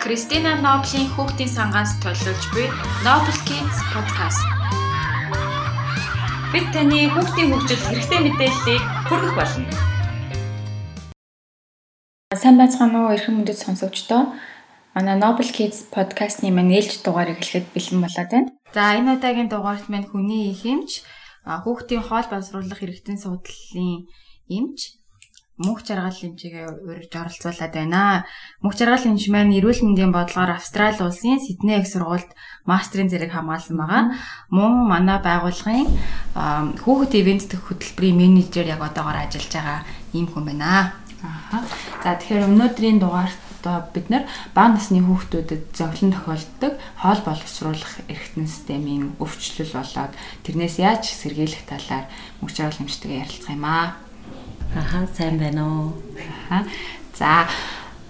Кристина Ноблийн хүүхдийн сангаас төлөвлөж буй Noble Kids podcast. Бид таны хүүхдийн хөгжилд хэрэгтэй мэдээллийг хүргэх болно. Сайн байцгаана уу эрхэм мөндөд сонсогчдоо. Манай Noble Kids podcast-ны маань ээлж дугаарыг эхлэхэд бэлэн болоод байна. За энэ удаагийн дугаарт маань хүний их эмч, хүүхдийн хоол боловсруулах хэрэгтэн судлалын эмч мөнх жаргал хэмжээгээ урьж оролцуулаад байна. Мөнх жаргал хэмж маань эрүүл мэндийн бодлогоор Австрали улсын Сидней их сургуульд мастрын зэрэг хамгаалсан байгаа. Мөн манай байгууллагын хүүхэд ивент дэх хөтөлбөрийн менежер яг одоогоор ажиллаж байгаа ийм хүн байна. Аа. За тэгэхээр өнөөдрийн дугаарт одоо бид нэр бага насны хүүхдүүдэд зовлон тохиолддог хоол боловсруулах эргэтэн системийн өвчлөл болоод тэрнээс яаж сэргийлэх талаар мөнх жаргал хэмжтэйгээ ярилцах юм аа. Аха сайн байна уу. Аха. За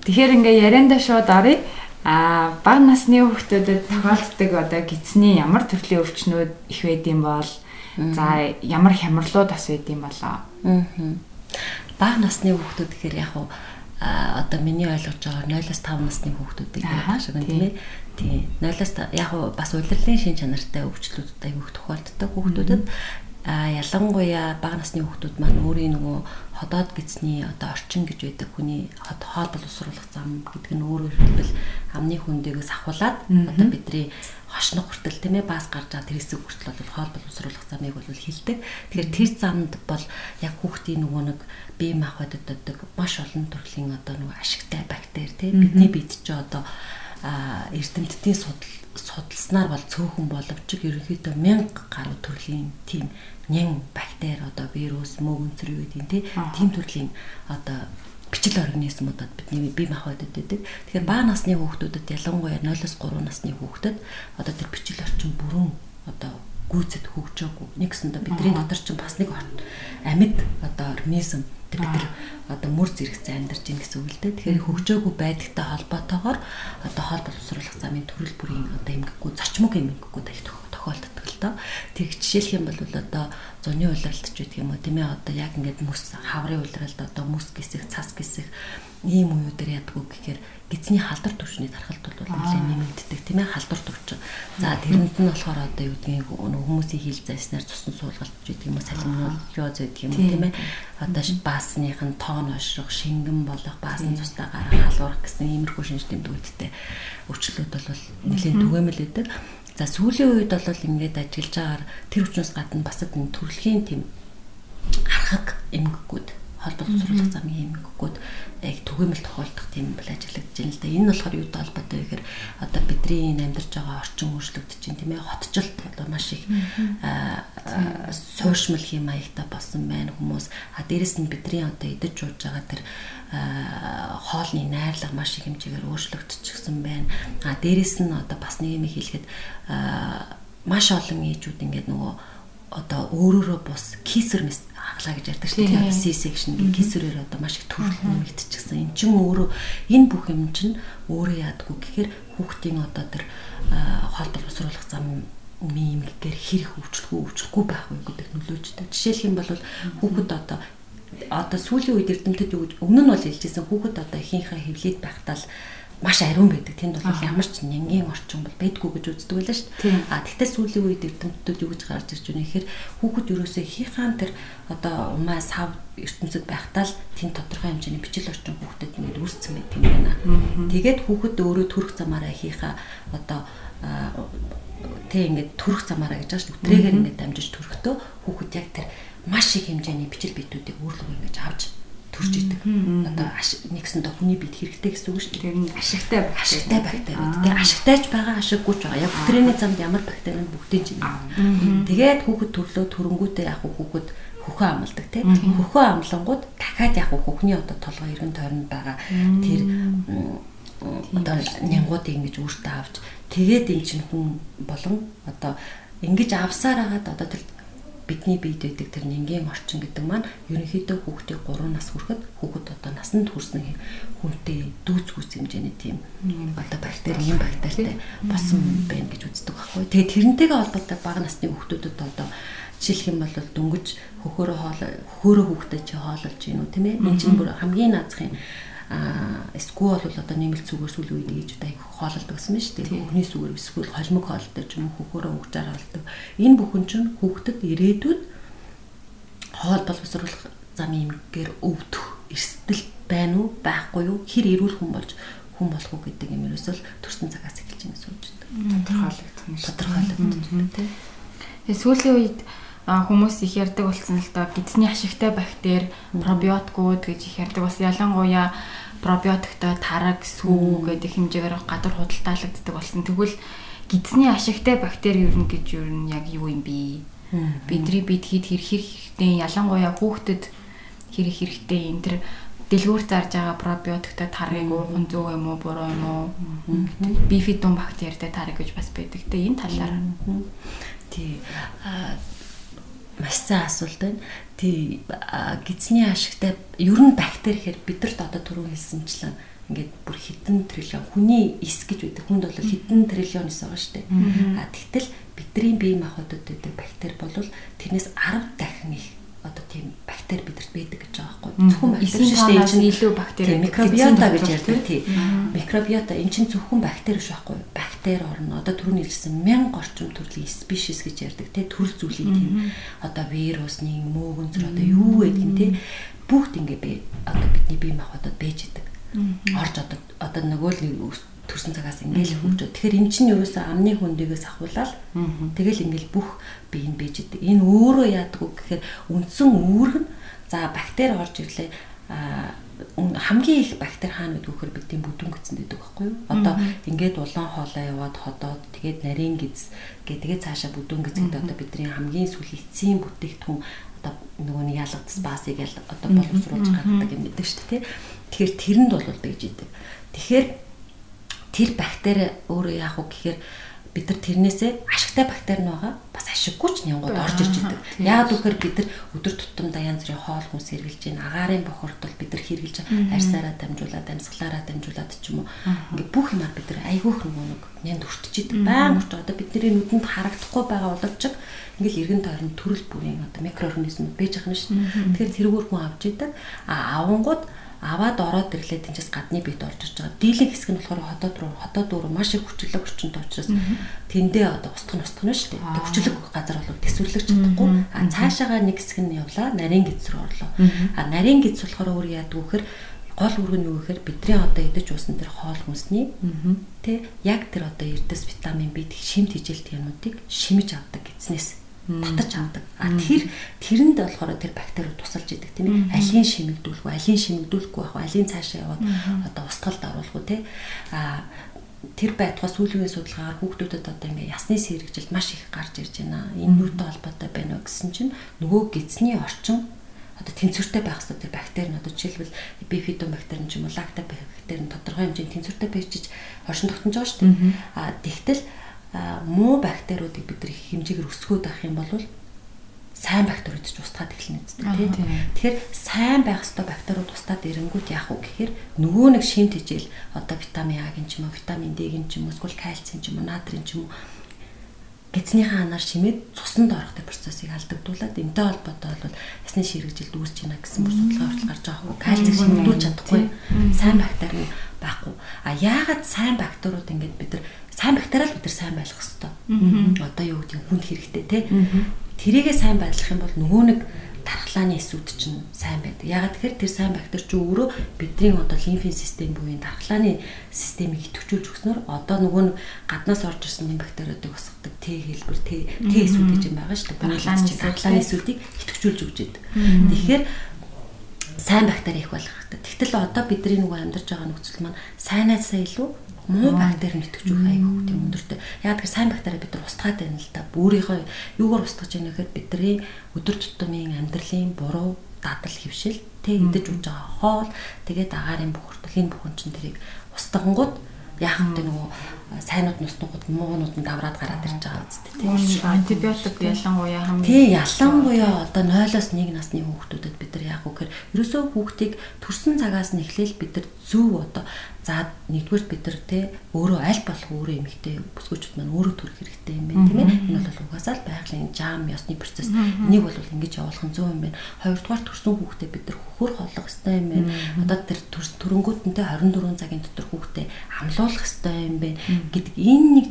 тэгэхээр ингээ ярианда шууд оръё. А бага насны хүүхдүүдэд тохиолддог одоо гидсний ямар төрлийн өвчнүүд их байдсан бол за ямар хямралууд бас байдсан болоо. Аа. Бага насны хүүхдүүд гэхээр яг уу одоо миний ойлгож байгаа 0-5 насны хүүхдүүдийг ярих шиг тийм ээ. Тийм. 0-аас яг бас улирлын шин чанартай өвчлүүд айгүйх тохиолддог хүүхдүүдэд а ялангуяа бага насны хүүхдүүд маань өөрийн нөгөө ходоод гисний одоо орчин гэж байдаг хүний хоол боловсруулах зам гэдэг нь өөрөөр хэлбэл амны хүндээс ахуулаад одоо бидний хошног хүртэл тийм ээ баас гарч байгаа тэр хэсэг хүртэл бол хоол боловсруулах замыг бол хилдэг. Тэгэхээр тэр замд бол яг хүүхдийн нөгөө нэг бие махбодод одоо маш олон төрлийн одоо нөгөө ашигтай бактери тийм бидний биед ч одоо эрдэмтдийн судал судалснаар бол цөөхөн боловч ерөнхийдөө 1000 гаруй төрлийн тийм нян бактери одоо вирус мөөгөнцөр юу гэдэг тийм тийм төрлийн одоо бичил организмуудад бидний бие махбодод байдаг. Тэгэхээр бага насны хүүхдүүдэд ялангуяа 0-3 насны хүүхдэд одоо тэр бичил орчин бүрэн одоо гүйцэд хөгжөөгүй. Нэгсэндээ бидний дотор чинь бас нэг амьд одоо организм бид нар одоо мөр зэрэгцээ амьдарч ийн гэсэн үг л дээ. Тэгэхээр хөгжөөгүй байдагтай холбоотойгоор одоо хоол боловсруулах замын төрөл бүрийн одоо эмгэггүй зочмог эмгэггүй их тохиолддог л доо. Тэг жишээлх юм бол одоо зуны улиралт ч гэх юм уу тийм ээ одоо яг ингээд мөс хаврын улиралд одоо мөс гисэх цас гисэх ийм үеүүдээр ядгүй гэхээр гизний халдвар төвчний тархалт бол нэлээд нэмэгддэг тийм ээ халдвар төвч. За тэрэнд нь болохоор одоо юу гэдгийг хүмүүсийн хил зайснаар цусан суулгалт гэдэг юм уу салминолиоз гэдэг юм уу тийм. ээ. Одоо баасных нь тоон ошрох шингэн болох баасан цустаа гарах халуурах гэсэн иймэрхүү шинж тэмдгүүдтэй өвчлөлүүд бол нэлээд түгээмэл байдаг. За сүүлийн үед бол ингээд ажиллаж байгаагаар тэр хүчнээс гадна бас энэ төрөлхийн тийм харахаг эмгэгүүд холбоо сурвалж замын эмгэгүүд яг түгээмэл тохиолдох тийм бол ажиллагдаж байна л да. Энэ болохоор юу толботой гэхээр одоо бидний амьдарч байгаа орчин өөрчлөгдөж чинь тийм ээ хотчлт одоо маш их сууршмал хэм маягтай болсон байна хүмүүс. А дээрэс нь бидний одоо идэж ууж байгаа тэр хоолны найрлага маш их хэмжээгээр өөрчлөгдчихсэн байна. А дээрэс нь одоо бас нэг юм хэлэхэд маш олон ээжүүд ингээд нөгөө одоо өөрөөрөө бус кисер хаглаа гэж ярьдаг шүү дээ. C section гэх кисрээр одоо маш их төрөл нэмэгдчихсэн. Эн чинь өөрөө энэ бүх юм чинь өөрөө яадгүй гэхээр хүүхдийн одоо тэр хоол боловсруулах зам үмийн имгээр хэрэг өвчлөхгүй өвчлөхгүй байх уу гэдэг нөлөөжтэй. Жишээлх юм бол хүүхэд одоо одоо сүүлийн үед эрдэмтэд юу гэж өмнө нь бол хэлжсэн хүүхэд одоо ихийнхээ хөвлөд байхдаа л маш ариун байдаг. Тэнд бол ямар ч нянгийн орчин бол байдгүй гэж үздэг байлаа шүү дээ. А тэгтээ сүүлийн үед эрдэмтдүүд юу гэж гарч ирж байна гэхээр хүүхэд юусоо хийхаан тэр одоо умаа сав ертөнцид байхдаа л тэнд тодорхой хэмжээний бичил орчин хүүхдэд ингэ үүсцэн байт юм байна. Тэгээд хүүхэд өөрөө төрөх замаараа хийхаа одоо тэг ингээд төрөх замаараа гэж байгаа шүү. Өтрээгээр ингээд дамжиж төрөхдөө хүүхэд яг тэр маш их хэмжээний бичил битүүдийг өөрлөгөө ингэж авч төрж идэг. Одоо нэгсэн доо хүний бид хэрэгтэй гэсэн үг шүү дээ. Ашигтай ашигтай бактери. Тэгээ ашигтайч байгаа ашиггүй ч байгаа. Яг өдрийн замд ямар бактери нь бүгдийн чинь. Тэгээд хүүхэд төрлөө төрөнгүүтээ яг хүүхэд хөхөө амладаг тийм хөхөө амлангууд дахиад яг хөхний одоо толгой иргэн тойронд байгаа. Тэр одоо нянгуудыг ингэж өөртөө авч тэгээд эн чинь хүн болон одоо ингэж авсаар хагаад одоо тэр бидний биед байдаг тэр нингийн орчин гэдэг маань ерөнхийдөө хүүхдийн 3 нас хүрэхэд хүүхэд одоо насанд хүрсэн хүнтэй дүүцгүүц хэмжээний тийм одоо бактери юм бактеритай босон байна гэж үздэг байхгүй. Тэгээ тэрнтэйгээ холбоотой бага насны хүүхдүүдэд одоо жишээлх юм бол дөнгөж хөхөөрөө хоол хөхөөрөө хүүхдэд чи хоололж гин үү тийм ээ. Энд чинь бүр хамгийн наазах юм аа эсвэл бол одоо нэмэлт зүгээр сүүлийн үед ээжүүд аяг хоололдог гэсэн мэт шүү дээ. Хүүхний сүгээр эсвэл холимог хоолтой ч юм уу хөхөөрөө өнгөжаар болдог. Энэ бүхэн чинь хүүхдэд ирээдүйд хоол боловсруулах замын эмгээр өвдөх эрсдэл байна уу байхгүй юу хэр эрүүл хүн болж хүн болох уу гэдэг юм ерөөсөө төрсэн цагаас эхэлж ингэ сууж байна. Тодорхойлогдох юм шиг. Тодорхойлогдох тийм. Тэгээ сүүлийн үед хүмүүс их ярьдаг болсон л доо гидсний ашигтай бактери пробиотикууд гэж их ярьдаг. Бас ялангуяа пробиотиктой тараг сүү гэдэг хэмжээгээр гадар худалдаалагддаг болсон. Тэгвэл гидсний ашигтай бактери юу гэж юу яг юу юм бэ? Бидний бид хэд хэрэг хэрэгтэй ялангуяа хүүхдэд хэрэг хэрэгтэй энэ төр дэлгүүр зарж байгаа пробиотиктэй тарыг уух нь зөв юм уу буруу юм уу? Бифидум бактеритэй тарыг гэж бас байдаг. Тэ энэ талаар. Тий маш сайн асуулт байна. Тий гидсний ашигтай ер нь бактери гэхээр бидэрт одоо түрүү хэлсэнчлэн ингээд бүр хэдэн триллион хүний эс гэж байдаг. Хүнд бол хэдэн триллион эс байгаа шүү дээ. А тэгтэл бидний бие махбодод байдаг бактери бол тэрнээс 10 дахин их одоо тийм бактери бидэрт байдаг гэж байгаа байхгүй. Зөвхөн бактери шүү дээ. Энэ чинь илүү бактери микробиота гэж ярьдаг тий. Микробиота энэ чинь зөвхөн бактери биш байхгүй. Бактери орно. Одоо түрүүний хэлсэн 1000 орчим төрлийн спешиз гэж ярьдаг тий. Төрөл зүйлийг тийм. Одоо вирусны, мөөгөнцөр одоо юу гэдэг нь тий. Бүгд ингээ би одоо бидний бие махбодод бэж идэг. Орж одоо одоо нөгөө л төрсэн цагаас ингээл хөгжөө. Тэгэхээр эн чинь ерөөсөө амны хөндөгөөс ахуулаад тэгэл ингээл бүх бие нь бийж идэг. Энэ өөрөө яадаг вэ гэхээр үндсэн үүрэг нь за бактери орж ирлээ хамгийн их бактери хаана гэдэг вөхөр бидний бүдүүн гидсэнд байдаг байхгүй юу? Одоо ингээд улаан хоолой яваад ходоод тэгээд нарийн гидс гэ тэгээд цаашаа бүдүүн гидс гэдэг одоо бидний хамгийн сүүлийн эцсийн бүтээгдэхүүн одоо нөгөө нэг ялгадс баасыг одоо боловсруулж гаддаг юм гэдэг шүү дээ. Тэгэхээр тэрэнд бол дэж идэг. Тэгэхээр тэр бактери өөрөө яах вэ гэхээр бид нар тэрнээсээ ашигтай бактери нь байгаа бас ашиггүй ч нянгууд орж ирж идэг. Яагаад гэхээр бид нар өдөр тутамдаа янз бүрийн хоол хүнс хэрглэж байна. Агаарын бохордол бид нар хэрглэж арьсаараа дамжуулаад, амьсгалаараа дамжуулаад ч юм уу. Ингээ бүх юмар бид нар айгүйх нөгөө нэг нянд өртөж идэг. Баян өртөж одоо бидний нүдэнд харагдахгүй байгаа боловч ингээл эргэн тойрон төрөл бүрийн одоо микроорганизмууд бэж байгаа нь шүү. Тэгэхээр тэрүүгээр хүн авч идэг. А авангууд аваад ороод ирлээ тэнцээс гадны бит орж ирж байгаа. Дийлэн хэсэг нь болохоор хотод руу хотод руу маш их хүчлэг орчинтой учраас тэндээ одоо устгах нь устгах нь шүү дээ. Хүчлэг газар бол төсвөрлөж чадахгүй. А цаашаага нэг хэсэг нь явлаа. Нарийн гиз рүү орлоо. А нарийн гиз болохоор өөр яадаг вэхэр гол нь юу гэхээр бидний одоо идэж уусан тэр хоол хүнсний. Тэ яг тэр одоо эрдэс витамин B шимт хижээлт юмнуудыг шимэж авдаг гэснээс татаж авдаг. А тэр тэрэнд болохоор тэр бактери тусалж идэг тийм ээ. Алийн шимэгдүүлэх үү, алийн шимэгдүүлэхгүй байх уу, алийн цаашаа яваад одоо устгалд оруулах уу тийм. А тэр байтугай сүүлийн судалгаагаар хүүхдүүдэд одоо ингээ ясны сэрэгжилт маш их гарч ирж байна. Энэ нүдтэй холбоотой байна уу гэсэн чинь нөгөө гидсний орчин одоо тэнцвэртэй байх хэрэгтэй тэр бактери нь одоо жишээлбэл бифидум бактери ч юм уу лакта бактери нь тодорхой хэмжээний тэнцвэртэй байжиж оршин тогтнож байгаа шүү дээ. А тэгтэл муу бактериудыг бид нар хэмжээгээр өсгөөд авах юм бол сайн бактериуд ч устгаад эхэлнэ үстэй тийм. Тэгэхээр сайн байх ёстой бактериуд устаад ирэнгүүт яах вэ гэхээр нөгөө нэг шин тэжээл одоо витамин А-гийн ч юм уу, витамин D-гийн ч юм уу, эсвэл кальцийн ч юм уу, натрийн ч юм уу гидснийхаа анаар шимээд цуснд орохтой процессыг алдагдуулаад энтэй холбоотой бол ясны ширэгжилд үүсэж байна гэсэн бүр судалгаа хүртэл гарч байгаа хөө. Кальцийг шимдүүлж чадахгүй. Сайн бактери байхгүй. А яагаад сайн бактериуд ингэж бид нар сайн бактериал бид нар сайн байлгах хэрэгтэй одоо юу гэдэг хүнд хэрэгтэй те тэрийгээ сайн байлгах юм бол нөгөө нэг дархлааны эсүүд чинь сайн байдаг. Ягаад тэгэхээр тэр сайн бактери чи өөрөө бидний одоо лимфийн систем буюу дархлааны системийг идэвхжүүлж өгснөөр одоо нөгөө гаднаас орж ирсэн юм бактериудыг усгадаг Т хэлбэр Т Т эсүүд гэж юм байгаа шүү дээ. Дархлааны эсүүдийг идэвхжүүлж өгч яадаг. Тэгэхээр сайн бактери их болгох хэрэгтэй. Тэгтэл одоо бидний нөгөө амьдарч байгаа нөхцөл маань сайнаасаа илүү муу бактери нэтгэж өгөх хөвгт юм өндөртэй. Яг тэгэхээр сайн бактери бид нар устгаад байна л да. Өөрийнхөө юугаар устгаж яах гэхээр бидний өдөр тутмын амьдралын буруу дадал хөвшил тэг идэж ууж байгаа хоол тэгээд агаарын бохирдол энэ бүхэн чинь тэрийг устгангууд яах вэ нөгөө сайнууд нуснууд муунууд нь давраад гараад ирж байгаа үстэй тийм антибиотик ялангуяа хамгийн тий ялангуяа одоо 0-оос 1 насны хүүхдүүдэд бид нар яах вэ гэхээр ерөөсөө хүүхдийг төрсэн цагаас нь эхлээл бид нар зөв одоо За нэгдүгээр бид нар те өөрөө аль болох өөрөө эмэгтэй бүсгүүчүүд маань өөрөө төрөх хэрэгтэй юм байна тийм ээ. Энэ бол угаасаа л байгалийн жам ёсны процесс. Энийг бол ингэж явуулах нь зөв юм байна. Хоёрдугаар төрсөн хүүхдээ бид нар хөхөр холох хэрэгтэй юм байна. Одоо тэр төрөнгүүтэнтэй 24 цагийн дотор хүүхдээ амлуулах хэрэгтэй юм байна гэдэг энэ нэг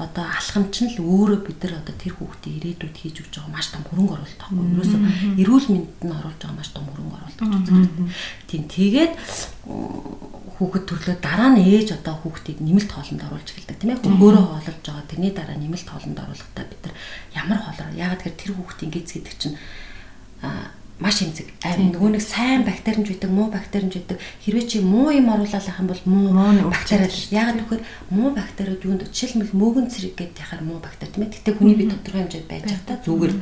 одоо алхамч нь л өөрөө бид нар одоо тэр хүүхдээ ирээдүйд хийж өгч байгаа маш том хөрөнгө оруулалт байхгүй. Ерөөсөө эрүүл мэндэд нь оруулж байгаа маш том хөрөнгө оруулалт гэж үздэг. Тийм тэгээд хүүхэд төрлөө дараа нь ээж одоо хүүхдийг нэмэлт хоолнд оруулж эхэлдэг тийм ээ. Өөрөө хоололж байгаа тэрний дараа нэмэлт хоолнд оруулахдаа бид нар ямар хоолоор яагаад тэгэхээр тэр хүүхдийн гиз гэдэг чинь аа маш эмзэг. Нөгөө нэг сайн бактеримж байдаг, муу бактеримж байдаг. Хэрвээ чи муу юм оруулаад ах юм бол муу бактериад яагаад гэвэл муу бактериуд юунд жишээлбэл мөгөн цэрэг гэдэг яхаар муу бактери тийм ээ. Гэтэ хүний бие тодорхой хэмжээнд байж байгаа та зүгээр.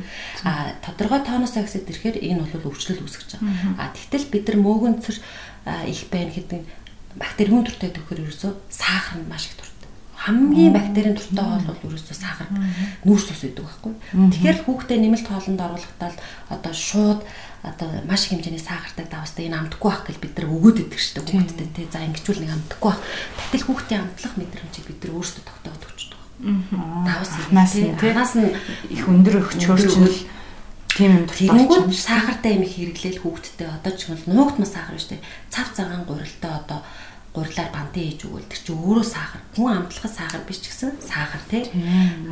А тодорхой тооноос агсад ирэхээр энэ бол өвчлөл үүсгэж байгаа. А тэгтэл бид нар мөгөн цэр их байна гэдэг бактери хүн төртэй төхөр ерөөсөө сахар нь маш их. Хамгийн бактерийн дуртай хоол бол ерөөсөө сахар нүүрс ус гэдэг байхгүй. Тэгэхээр хүүхдээ нэмэлт хоолнд оруулахдаа одоо шууд одоо маш их хэмжээний сахартай давстай энэ амтгүй байх гэж бид нар өгөөд идэг шүү дээ хүүхдэд тий. За ингэчүүл нэг амтгүй байх. Тэгтэл хүүхдийн амтлах мэдрэмжийг бид нар өөрсдөө тогтооод өгч байгаа. Давс нас нь тий. Нас нь их өндөр өчөөрчнөл тийм юм дуртай. Сахартай юм их хэрэглээл хүүхдтэй одоо ч юм уу нуугдмас сахар шүү дээ. Цав цагаан гурилтай одоо гурилаар бантын хийж өгвөл тэр чи өөрөө сахар. Хүн амтлахад сахар биш ч гэсэн сахар тий.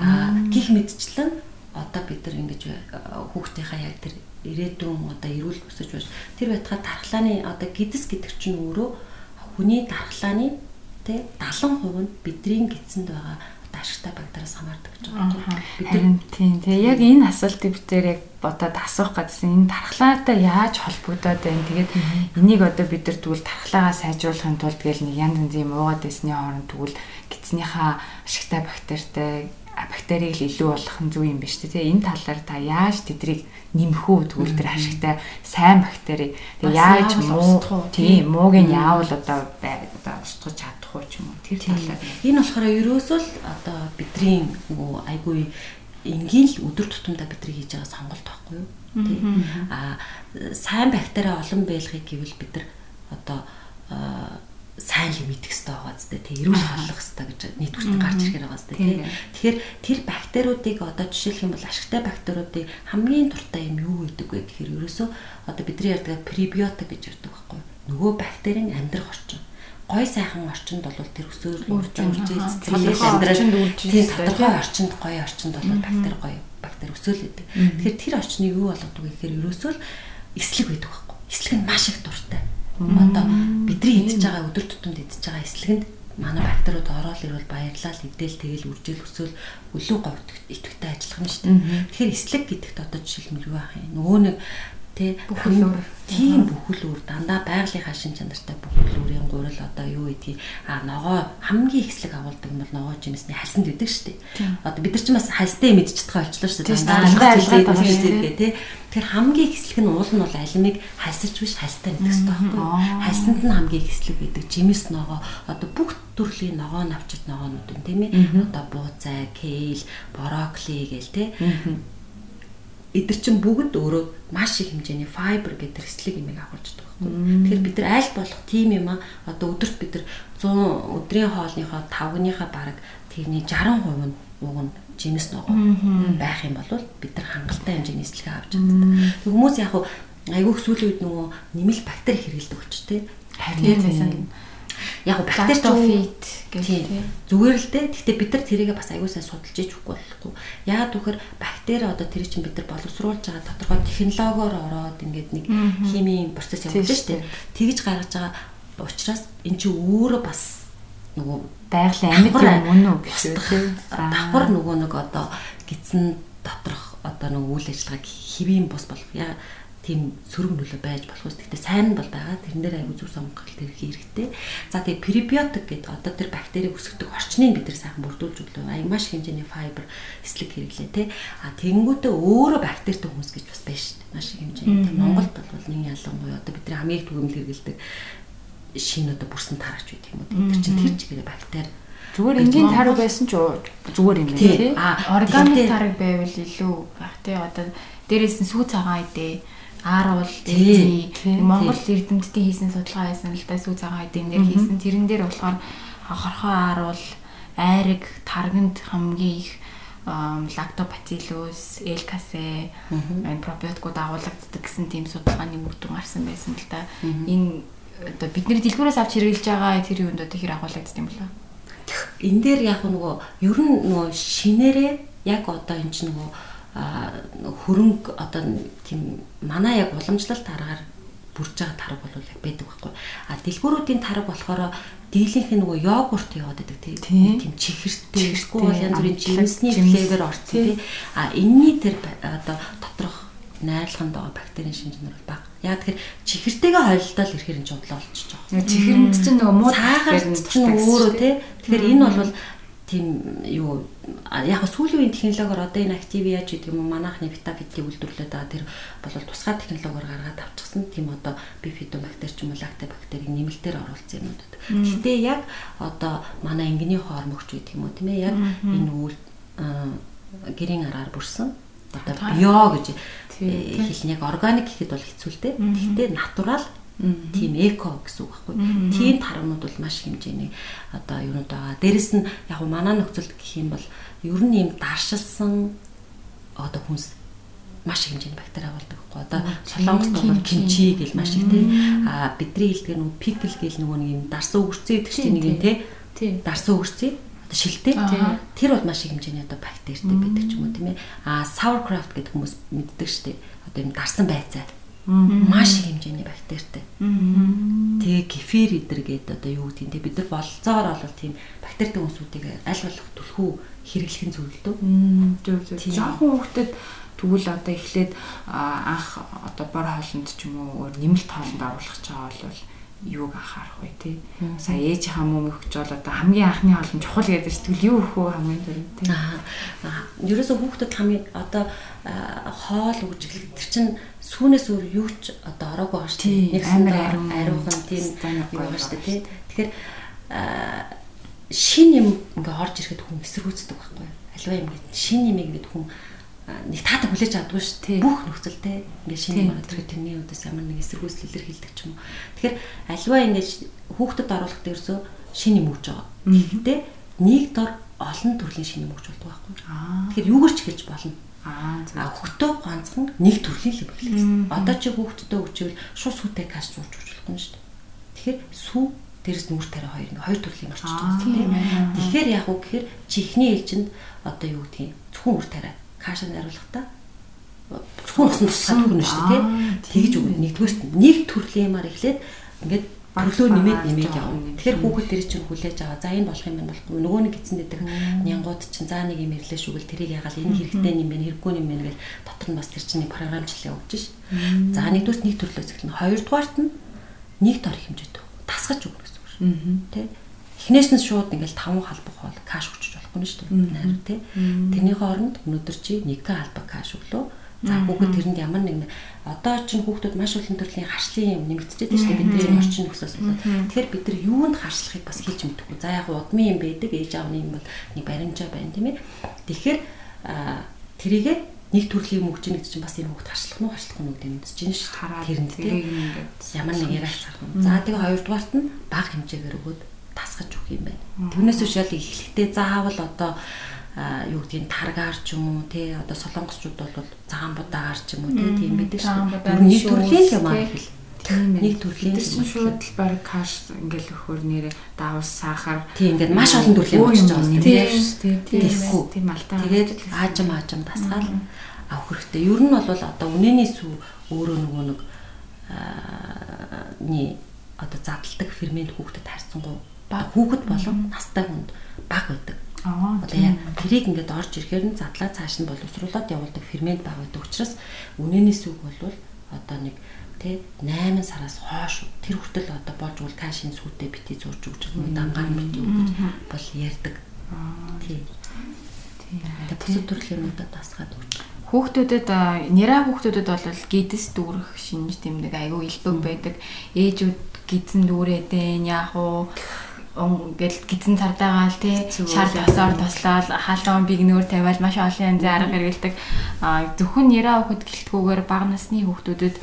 Аа гих мэдчлэн одоо бид нар ингэж хүүхдийнхаа яг тэр ирээдүйн одоо эрүүл өсөж байж тэр байтугай дархлааны одоо гидс гэдэг чинь өөрөө хүний дархлааны тэ 70% нь бидний гидсэнд байгаа ашигтай багтараас хамаардаг гэж байгаа. Нар тийм тэгээ яг энэ асуултыг бид нэр яг бодоод асуух гэсэн энэ дархлаатай яаж холбогдоод байна. Тэгээд энийг одоо бид нар тэгвэл дархлаагаа сайжруулахын тулд тэгэл нэг янз янзын муугаад байсны хооронд тэгвэл гидснийхаа ашигтай бактеритай бактерийг л илүү болгох нь зөв юм биш үү? Тэгээ энэ талаар та яаж тэдрийг нэмэх үү? Тэгвэл тэр ашигтай сайн бактери тэгээ яаж муу тийм мууг нь яавал одоо одоо устгаж чадах уу ч юм уу? Тэр талаар. Энэ болохоор ерөөсөө л одоо бидний нөгөө айгүй энгийн л өдөр тутамдаа бидний хийж байгаа сонголт байхгүй юу? Тийм. Аа сайн бактери олон байлгыг гэвэл бид нар одоо сайн л мэдэх хэрэгтэй байгаа зү тэ эрүүл халах хэрэгтэй гэж нийтгүүрт гарч ирэхээр байгаа зү тэ тэгэхээр тэр бактериудыг одоо жишээлх юм бол ашигтай бактериудыг хамгийн дуртай юм юу гэдэг вэ гэхээр ерөөсөө одоо бидний ярьдаг пребиотик гэж ярьдаг байхгүй нөгөө бактерийн амьдрах орчин гой сайхан орчинд бол тэр өсөөр үржил цэцэрлэл амьдрал тийм тодорхой орчинд гоё орчинд бол бактери гоё бактери өсөөл гэдэг. Тэгэхээр тэр орчныг юу болгодог вэ гэхээр ерөөсөө эслэг байдаг байхгүй. Эслэг нь маш их дуртай одоо бидний идж байгаа өдөр тутамд идж байгаа эслэгэнд манай бактериуд ороод ирвэл баярлал идэл тэгэл үржил өсөөл өлөө говьт идэвхтэй ажиллах нь шүү дээ. Тэгэхээр эслэг гэдэгт одоо жишээлбэл юу ах юм? Нөгөө нэг тий бүхэл өөр. тийм бүхэл өөр. Дандаа байгалийнхаа шин чанартай бүхэл өөрийн гурил одоо юу гэдгийг. А ногоо хамгийн ихслэг агуулдаг нь бол ногоо жимсний хальсанд идэг штеп одоо бид нар ч бас хальстай болчихлоо шүү дээ. Дандаа хэлзээ тий тэр хамгийн ихслэг нь уул нь бол алимыг хальсаж биш хальстай мэдэх хэрэгтэй байхгүй хальсанд нь хамгийн ихслэг гэдэг жимс ногоо. Одоо бүх төрлийн ногоо навчит ногоонууд нь тийм ээ. Одоо бууцай кейл брокколи гээл тий эдгэр чин бүгд өөрөө маш их хэмжээний файбер гэдэг эслэг юмыг агуулж байгаа байхгүй. Тэгэхээр бид нар аль болох тийм юм а одоо өдөрт бид нар 100 өдрийн хоолныхоо 5-ныхаа бараг тэрний 60% нь уг нь жимс ногоо байх юм бол бид нар хангалттай хэмжээний эслэг авч чаддаг. Хүмүүс яг айгүйх сүүлийн үед нөгөө нэмэлт бактери хэрэгэлдэг болч тээ. Харин яг бактериофит гэх тийм зүгээр л дээ. Гэхдээ бид нар тэрийг бас аягүй сайн судалж иж үгүй болохгүй. Яагаад гэвэл бактери одоо тэр чинь бид нар боловсруулж байгаа тодорхой технологиор ороод ингээд нэг химийн процесс явуулж штеп. Тэгж гаргаж байгаа учраас эн чинь өөрөө бас нөгөө байгалийн амьд юм мөн үү гэж тийм. Давхар нөгөө нэг одоо гидсэн доторх одоо нөгөө үйл ажиллагааг хэвийн бус болох. Яа тийм сөрөг нөлөө байж болох ус. Гэхдээ сайн нь бол байгаа. Тэрнээр аягүй зүг сонголт хийх хэрэгтэй. За тэгээ пребиотик гэдэг одоо тэр бактерийг өсгдөг орчныг бид нар сайхан бүрдүүлж өглөө. Аяг маш хэмжээний файбер эслэг хэрэглээ те. А тэгэнгүүтээ өөрөө бактеритэй хүмүүс гэж бас байна шүү дээ. Маш их хэмжээний. Монголд бол нэг ялангуяа одоо бидний хамгийн их түгээмэл хэрэглэдэг шин одоо бүрсэн тараач байдаг юм уу. Тэр чинь тэр чигээр бактери зүгээр энгийн тараг байсан ч зүгээр юм тий. А органик тараг байвал илүү байх тий. Одоо дээрээс нь сүү цагаан идэ ааруул дээзний Монгол эрдэмтдийн хийсэн судалгаа байсан л да сүү цагаан эдэн дээр хийсэн. Тэрэн дээр болохоор хорхоо ааруул айраг тарганд хамгийн их лактобациллус, элкасе, энэ пробиотикууд агуулгаддаг гэсэн тийм судалгааны үр дүн гарсан байсан л да. Энэ одоо бидний дэлгүүрээс авч хэрэгжилж байгаа тэр юунд одоо хэр агуулгаддаг юм болоо? Энэ дээр яг нөгөө ер нь нөгөө шинээрээ яг одоо энэ ч нөгөө хөрөнгө одоо тийм манай яг уламжлалт аргаар бүрж байгаа тараг бол яг байдаг байхгүй. А дэлгүүрүүдийн тараг болохоор дийлэнх нь нөгөө йогурт яваад байдаг тийм чихэртэй эсвэл янз бүрийн жимсний флевер орсон тийм. А энэний тэр одоо доторх найрлаганд байгаа бактерийн шинжнэр бол бага. Яг тэгэхээр чихэртэйгээ хойлолтол ирэхээр энэ чухал болчихж байгаа. Чихэрэнд чинь нөгөө муу цаагаар чинь өөрөө тий. Тэгэхээр энэ бол тийм юу яг сүүлийн үеийн технологиор одоо энэ активиа ч гэдэг юм уу манайхны витаминтийг үйлдвэрлээд байгаа. Тэр бол тусгай технологиор гаргаад авчихсан тийм одоо бифидобактери ч юм уу лактобактерийг нэмэлтээр оруулсан юмнууд. Гэхдээ яг одоо манай ангины хоормогч гэдэг юм уу тийм ээ яг энэ үйл гэрийн араар бүрсэн. Одоо био гэж хэлнэ. Яг органик гэхэд бол хэцүү л дээ. Гэхдээ натурал тийм эко гэсэн үг байхгүй. Тийм тарамнууд бол маш хэмжээний одоо юунууд байгаа. Дээрэс нь яг манай нөхцөлд гэх юм бол ер нь ийм даршилсан одоо хүнс маш хэмжээний бактери агуулдаг байхгүй. Одоо солонгост бол кинчи гэл маш их тийм а бидний хэлдэг нь пикл гэл нөгөө нэг юм дарсан өгөрцөө гэдэг чинь нэг юм тийм дарсан өгөрцөө одоо шилтэй. Тэр бол маш их хэмжээний одоо бактеритэй байдаг ч юм уу тийм ээ. А sauerkraut гэдэг хүмүүс мэддэг штеп одоо юм дарсан байцаа маш их хэмжээний бактеритэй. Тэгээ кефир идэргээд одоо юу гэдэг нь бид нар болцоогоор бол тийм бактеритэй хүмүүсүүдийг аль болох түлхүү хэрэглэх нь зөвлөдөө. Зөв зөв. Жохон хүүхдэд тэгвэл одоо эхлээд анх одоо бор хоолнд ч юм уу нэмэлт хоолнд оруулах чагаа бол юуг анхаарах вэ тий. Сая ээжийнхаа мөм өгч бол одоо хамгийн анхны хоолн чухал гэдэг чинь тэгвэл юу өгөх вэ хамгийн түрүү тий. Аа. Ерөөсө хүүхдэд хамгийн одоо хоол өгж эхлэх чинь сүүнээс өөр юу ч одоо ороогүй байгаа шүү дээ. Нэг амар ариухан тийм юу байгаа шүү дээ. Тэгэхээр шин юм ингээ орж ирэхэд хүн эсэргүүцдэг байхгүй юу? Аливаа юм гээд шин юм ингээд хүн нэг таатаг хүлээж авдаггүй шүү дээ. Бүх нөхцөлтэй ингээд шинэ юм ороод ирэхэд тэрний үдээс ямар нэг эсэргүүцэл илэрхийлдэг ч юм уу. Тэгэхээр аливаа ингээд хүүхдэд оруулах дээрсөө шинэ юм өгч байгаа. Гэхдээ нэг дор олон төрлийн шинэ юм өгч болдог байхгүй. Тэгэхээр юугаар ч хэлж болно. Аа хүүхдөө ганцхан нэг төрлийн л юм хэлсэн. Одоо чи хүүхдтэй өгчөөл шууд сүтэй каш зурж өгч болохгүй шүү дээ. Тэгэхээр сүү дээрэс нүр тариа хоёр ингээ хоёр төрлийн орчиж байгаа тийм. Тэгэхээр яг уу гэхээр чихний ээлжинд одоо юу гэдгийг зөвхөн үр тариа кашаа найруулгахдаа зөвхөн усан тусгаад өгнө шүү дээ тий. Тэгж өгнө. Нэгдүгээрт нэг төрлийн юмар эхлээд ингээд өглөө нэмээд нэмээд явна. Тэгэхээр хүүхэд тэр чинь хүлээж аваа. За энэ болох юм байна болохгүй. Нөгөө нэг гидсэн дэдэг нянгууд чинь за нэг юм ирлээ шүгэл тэрийг ягаал энэ хэрэгтэй юм байна, хэрэггүй юм байна гэж дотор нь бас тэр чинь програмчлалаа өгч ш. За нэгдүгээрт нэг төрлөөс эхэлнэ. Хоёрдугаарт нь нэг дор хэмжээтэй тасгаж өгнө гэсэн үг шүү. Тэ? Эхнээс нь шууд ингээл таван халбах бол каш өгч болохгүй нь шүү дээ. Найр тэ. Тэрний хооронд өнөөдөр чи нэг алба каш өглөө За хүүхэд тэрэнд ямар нэг одоо чинь хүүхдүүд маш олон төрлийн харшлын юм нэмэгдчихэд шүү дээ бидний орчин нөхцөөс болоод. Тэгэхээр бид нар юунд харшлахыг бас хэлж мэдэхгүй. За яг удмын юм байдаг, ээж аавны юм бол нэг баримжаа байна тийм ээ. Тэгэхээр тэрийгээ нэг төрлийн юм өгч нэг чинь бас энэ хүүхд харшлах нь харшлах нь гэдэг мэдчихэж байна шүү. Тэрэнд тийм ямар нэг яриач зарах юм. За тэгээ хоёрдугаарт нь бага хэмжээгээр өгөөд тасгаж өгөх юм байна. Түүнээс бол эхлэхдээ заавал одоо юу гэдгийг таргаар ч юм уу тий одоо солонгосчууд бол цагаан будаагаар ч юм уу тий тийм байдаг шүү. Нэг төрлийн юм аа хэл. Нэг төрлийн чинь шууд л баг каш ингээл өхөр нэрэ давс сахар. Тий ингээд маш олон төрлийн болж байгаа юм тий. Тий. Тийм. Алтаа. Тэгээд аажим аажим тасгаал. Авах хэрэгтэй. Ер нь бол одоо үнэний сүү өөрөө нөгөө нэг ни одоо задалдаг фермент хүүхдэд харьцангуй. Хүүхэд болон настай хүнд баг байдаг Одоо яг тэрийг ингээд орж ирэхээр нь задлаа цааш нь боловсруулад явуулдаг фермент баг байдаг учраас үнэнээс үг бол одоо нэг тэ 8 сараас хойш тэр хүртэл одоо болж бол кашин сүтээ бити зурж өгч байгаа дангаан бити өгч бол ярддаг. Тийм. Тийм. Бусад төрлийн юмудад тасгаад өгч. Хүүхдүүдэд нэраа хүүхдүүдэд бол гидс дүүрэх шинж тэмдэг айгүй илбэг байдаг. Ээжүүд гидсэн дүүрээд яах вэ? Гэл гидсэн цардаагаал тий шар тосоор тослоод хаалган бигнөр тавиал маш олон янзын арга хэрэгэлдэг. Зөвхөн яриа хөхөд гэлтгүүгээр бага насны хүүхдүүдэд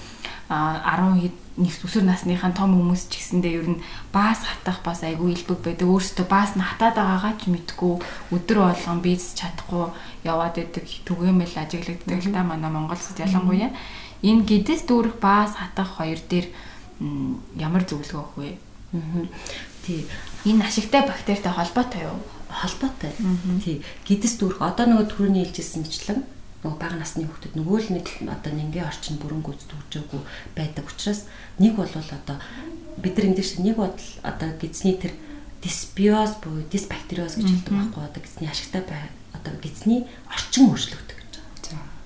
10 хэд нэг өсвөр насныхаа том хүмүүс ч гэсэндээ ер нь баас хатах бас айгүй илбэг байдаг. Өөрөөсөө баас нь хатаад байгаагаа ч мэдгүй өдөр болгон бийц чадахгүй яваад идэг түгээмэл ажиглагддаг л та манай Монголд ялангуяа. Энэ гидэс дүүрэх баас хатах хоёр дээр ямар зөвлөгөө өгөх вэ? Тий. Энэ ашигтай бактеритай холбоотой юу? Холбоотой. Тий. Гидэс дүүрэх одоо нөгөө түрүүний хэлжсэнчлэн нөгөө бага насны хүүхдүүд нөгөө л нэг одоо нингээ орчин бүрэн гүйцэтгэжээгүй байдаг учраас нэг бол одоо бид нар энэ дэш нэг бодол одоо гидсний тэр дисбиоз буюу дисбактериоз гэж хэлдэг байхгүй одоо гидсний ашигтай бай одоо гидсний орчин байгаа.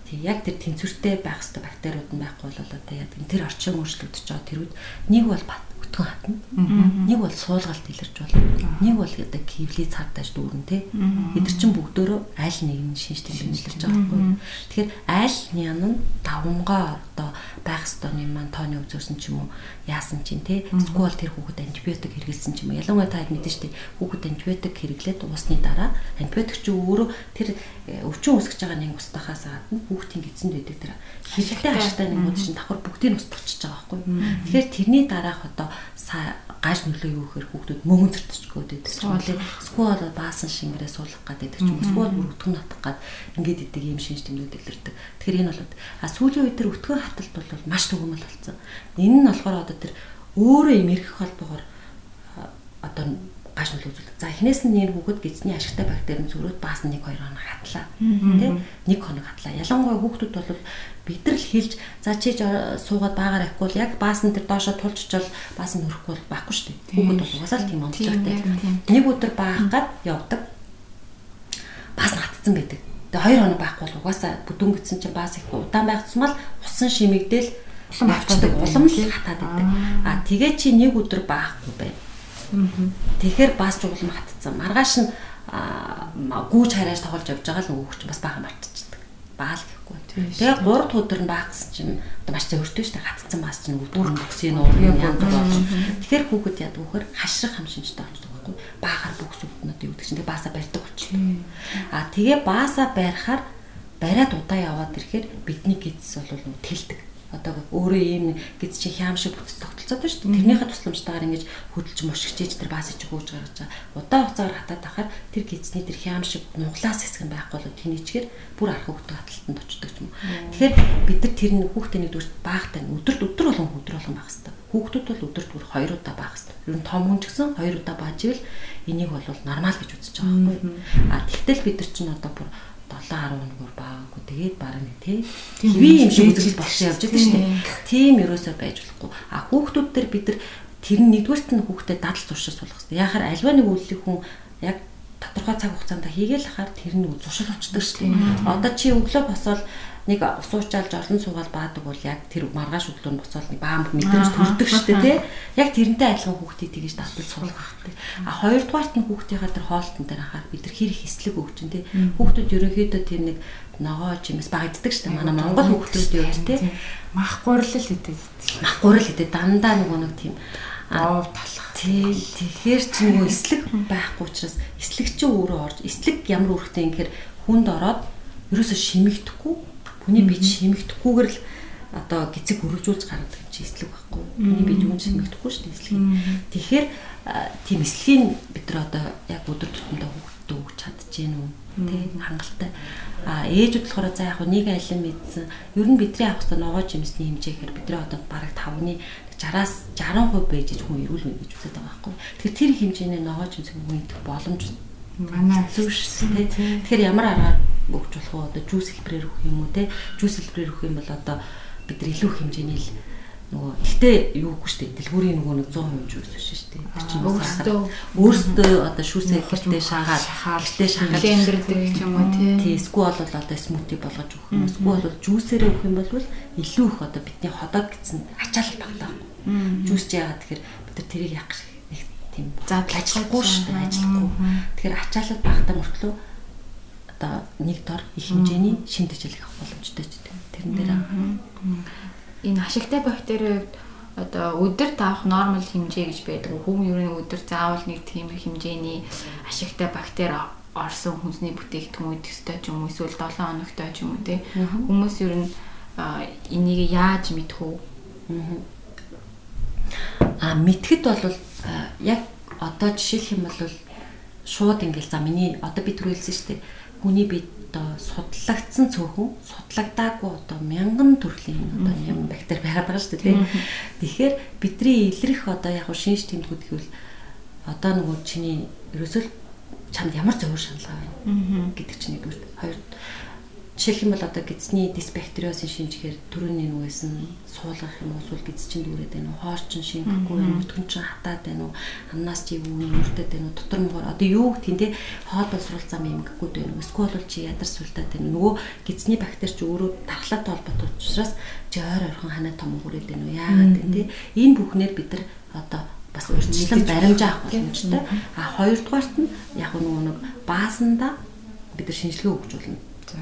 Тэг яг тэр тэнцвэртэй байх хэвээр бактериуд нь байхгүй бол одоо яг тэр орчин өөрчлөгдөж байгаа тэрүүд нэг бол өтгөн хатна. Нэг бол суулгалт илэрч болно. Нэг бол одоо кивли цаатаж дүүрэн те. Эдгэр чин бүгдөө аль нэг нь шинж тэмдэглэж байгаа байхгүй. Тэгэхээр аль нян нь давмгаа одоо байх ёстойны маань тооны өвзөрсөн ч юм уу яасан чинь те. Эсвэл тэр хүүхэд антибиотик хэрэглэсэн ч юм уу. Ялангуяа та мэдэн штэ хүүхэд антибиотик хэрэглээд уусны дараа антибиотик чи өөрөө тэр э, өвчин үүсгэж байгаа нэг устахаас гадна хүүхдийн гидсэнд байдаг тэр хэрэгтэй ашигтай нэг үүд чинь давхар бүгдийг нь устгахчихж байгаа байхгүй. Тэгэхээр тэрний дараах одоо гаж нөлөө юу гэхээр хүүхдүүд мөнгөн ч юм уу. Эсвэл баасан шингэрээ суулгах гэдэг ч юм уу. Эсвэл бүр өтгөн нотох гад ингээд идэг юм шинж тэмдүүд илэрдэг. Тэгэхээр энэ бол а сүүлийн үед тэр өтгөн хаталт бол маш төгөөмөл болсон. Энэ нь болохоор одоо тэр өөрөө юм эргэх холбоогоор одоо гаш нөлөө үзүүлдэг. За эхнээс нь нэр хүүхэд гидсний ашигтай бактери нь зөрөөд баас нэг хоёр хоног хатлаа. Тэ? Нэг хоног хатлаа. Ялангуяа хүүхдүүд бол бид нар л хэлж за чи суугаад баагаар авихгүй бол яг баас нь тэр доошо тулж очил баас нь хөрөхгүй бол байхгүй шүү дээ. Хүүхэд бол угаасаа л тийм онцлогтой. Нэг өдөр баах гад явдаг. Баас нь хатцсан байдаг. Тэгээ хоёр хоног байхгүй бол угаасаа бүдүүн гидсэн чинь баас их удаан байх тусмал усан шимэгдэл улам авчдаг улам л хатаад байдаг. А тэгээ чи нэг өдөр баахгүй байна Тэгэхээр бас улам хатцсан. Маргааш нь гүүж харяаж тоглож явж байгаа л хүч бас баахан мартчихдаг. Баал гэхгүй. Тэгээ 3 дахь өдөр нь баах гэсэн чинь маш зөөртэй шүү дээ. Хатцсан бас чинь өдөр бүксийн уурын янз болж. Тэгэхээр хүүхэд яд вөхөр хашрах хамшинчтай болчихдог байхгүй. Баахаар бүкс өвднөд юу гэдэг чинь тэгээ баасаа барьдаг болчихдог. А тэгээ баасаа барихаар бариад удаа яваад ирэхээр бидний гидс бол тэлдэг одоо өөрөө ийм гэд чи хям шиг бүтц тогтолцоод байна шүү дээ. Тэрнийхээ тусламжтайгаар ингэж хөдөлж мушгичээж тэр баас ич гүйж гаргаж байгаа. Удаан хугацаагаар хатаад тахаар тэр гидсний тэр хям шиг нуглаас хэсэг нь байхгүй бол тэнийчгээр бүр арах хөвгдөг хаталтанд очдог юм. Тэгэхээр бид нар тэр нэг хүүхдээ нэгдүгээр баахтай өдөрт өдөр болгон өдөр болгон баах хэрэгтэй. Хүүхдүүд бол өдөрт бүр 2 удаа баах хэрэгтэй. Ер нь том хүн ч гэсэн 2 удаа бааж ивэл энийг бол нормал гэж үзэж байгаа байхгүй. А тэгтэл бид нар чинь одоо бүр 7 11-оор баагүй тэгээд бараг нэг тий хэвээ юм шиг үзэл болсон явж байгаа шүү дээ. Тийм ерөөсөө байж болохгүй. А хүүхдүүд төр бид нар тэр нь нэгдүгээрт нь хүүхдэд дадал зуршил суулгах хэрэгтэй. Яхаар альва нэг үйлдэл хүн яг тодорхой цаг хугацаанд хийгээл хахаар тэр нь зуршил очдог шүү дээ. Одоо чи өглөө босоод нэг ус уучаалж олон суугаад баадаг бол яг тэр маргааш өглөө нь буцаад нэг баам мэдрэмж төрдөг шүү дээ тий. Яг тэрнтэй адилхан хүүхдийг тэгэж татал суулгах хэрэгтэй. А хоёрдугаарт нь хүүхдийнхаа тэр хоолтон дээр анхаар бид нар хэр их эслэг өгч чинь тий. Хүүхдүүд ерөнхийдөө тэр нэг ногоо жимс багаддаг шүү дээ. Манай Монгол хүүхдүүд юу тий. Мах гурил идэв. Мах гурил идэв. Дандаа нөгөө нэг тийм аав талах. Тий. Тэгэхээр чи нөгөө эслэг байхгүй учраас эслэг чи өөрөө орж эслэг ямар үүрэгтэй юм гэхээр хүнд ороод ерөөсө шимэгдэхгүй Хүний бие шимэгдэхгүйгээр л одоо гизэг өргөжүүлж гаргадаг чи эслэг байхгүй. Хүний бие юун шимэгдэхгүй шүү дээ эслэг. Тэгэхээр тийм эслэгийг бид нар одоо яг өдөр тутамдаа хүүхдэд өгч чадчихэв үү? Тэ хангалттай. А ээжүүд болохоор за яг нэг айлын мэдсэн. Ер нь бидний авах хэвээр ногоо жимсний хэмжээгээр бидний одоо бараг 5-ны 60-аас 60% байж хүн эрүүл мэнд гэж үздэг байгаа байхгүй. Тэгэхээр тэр хэмжээний ногоо жимс хүн идэх боломж манай зүг шүү дээ. Тэгэхээр ямар аргаар өгч болох уу? Одоо жуус хэлбэрээр өгөх юм уу те? Жуус хэлбэрээр өгөх юм бол одоо бид нар илүү хэмжээний л нөгөө гэтээ юу гэхгүй шүү дээ. Дэлгүүрийн нөгөө нэг 100% жуус биш шүү дээ. Тэр чинь өөртөө өөртөө одоо шүүсээ ихтэй шаагаад ихтэй шаагаад блендердэг юм уу тий. Эсвэл бол одоо смути болгож өгөх юм. Эсвэл бол жуусээрээ өгөх юм бол илүү их одоо бидний ходоод гэсэн ачаалал багтаа. Жуус ч яагаад тэгэхээр бид нар тэрийг яах тийм задлаж ажиллахгүй шүү дээ ажиллахгүй. Тэгэхээр ачаалал багтаа мөртлөө одоо нэг дор их хэмжээний шин төжил авах боломжтой ч гэдэг. Тэрэн дээр энэ ашигтай бактерийн хувьд одоо өдөр таах нормал хэмжээ гэж байдаг. Хүн ер нь өдөр заавал нэг тийм хэмжээний ашигтай бактери орсон хүнсний бүтээгдэхүүн ёстой ч юм уу эсвэл 7 хоногтой ч юм уу те. Хүмүүс ер нь энийг яаж мэдэх үү? А мэдхэд бол яг одоо жишээлх юм бол шууд ингээл за миний одоо би түрүүлсэн шүү дээ. Хүний бие одоо судлагдсан цөөхөн судлагдаагүй одоо мянган төрлийн одоо юм бактери байгаад байгаа шүү дээ. Тэгэхээр бидний илрэх одоо яг шинж тэмдгүүд гэвэл одоо нөгөө чиний ерөөсөө чамд ямар зөвөр шаналгаа байна гэдэг чинь нэгдүгээр. Хоёр Жишээлх юм бол одоо гидсний дисбактериосын шинжгээр төрөний нүгээс нь суулгах юм уу эсвэл гидс чинь дүүрээд байна уу хоорчин шингэхгүй байна уу өтгөн чинь хатаад байна уу амнаас чи юу нүртэд байна уу дотор муугар одоо юу гэх тийм те хоол боловсруул зам юм гэхгүй байна уу эсвэл бол чи ядар сүлтаад байна нөгөө гидсний бактери ч өөрөө тархлаатай холбоотой учраас чи ойр ойрхон ханаа том хүрээд байна уу яагаад тийм те энэ бүхнээр бид нар одоо бас урьдчилан баримжаа авах боломжтой. А хоёрдугаарт нь яг нөгөө нэг баасанда бид нар шинжилгээ өгч болно. За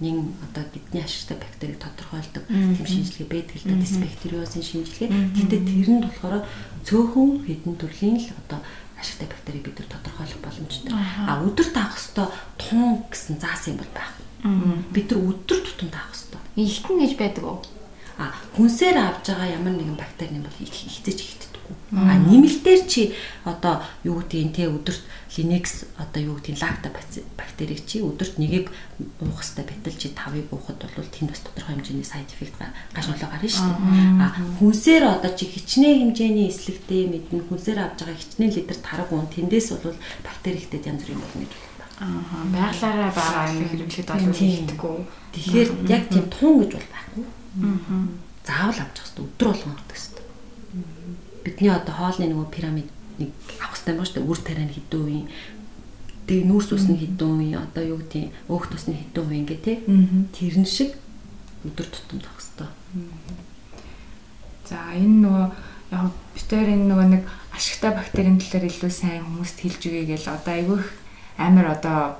нэг одоо бидний ашигтай бактерийг тодорхойлдог тийм шинжилгээ байдаг л да дисбактериозын шинжилгээ. Гэтэ тэр нь болохоор цөөхөн хэдэн төрлийн л одоо ашигтай бактерийг бид тодорхойлох боломжтой. А өдөр таах хэвээр тун гэсэн заас юм бол байхгүй. Бид нар өдөр тутам таах хэвээр. Ихтэн гэж байдаг уу? А хүнсээр авж байгаа ямар нэгэн бактери юм бол ихтэйч ихтэй А нэмэлтээр чи одоо юу гэдгийг те өдөрт Linux одоо юу гэдгийг лакта бактерийг чи өдөрт нэгийг уух хэвээр байтал чи тавыг уухад бол тэнд бас тодорхой хэмжээний side effect гаш нулаа гарна шүү дээ. А хүнсээр одоо чи хичнээн хэмжээний эслэгтэй мэднэ хүнсээр авж байгаа хичнээн литр тараг уун тэндээс бол бактери ихтэй янз бүрийн болно гэж Аа байглаараа байгаа хэрэглэхэд бол хийдэггүй. Тэгэхээр яг тийм тун гэж бол байхгүй. Аа. Заавал авч явах хэрэгтэй. Өдөр болгон авах хэрэгтэй бидний одоо хоолны нөгөө пирамид нэг авах хэрэгтэй байна шүү дээ. Үр тариа нь хэдэн үеийн тэгээ нүүрс ус нь хэдэн үеийн одоо юу гэдэг өөхт ус нь хэдэн үеийн гэ тэ. Тэрэн шиг өдөр тутамд авах хэрэгтэй. За энэ нөгөө яг битээр энэ нөгөө нэг ашигтай бактерийн талаар илүү сайн хүмүүст хэлж өгье гэл одоо айгүйх амар одоо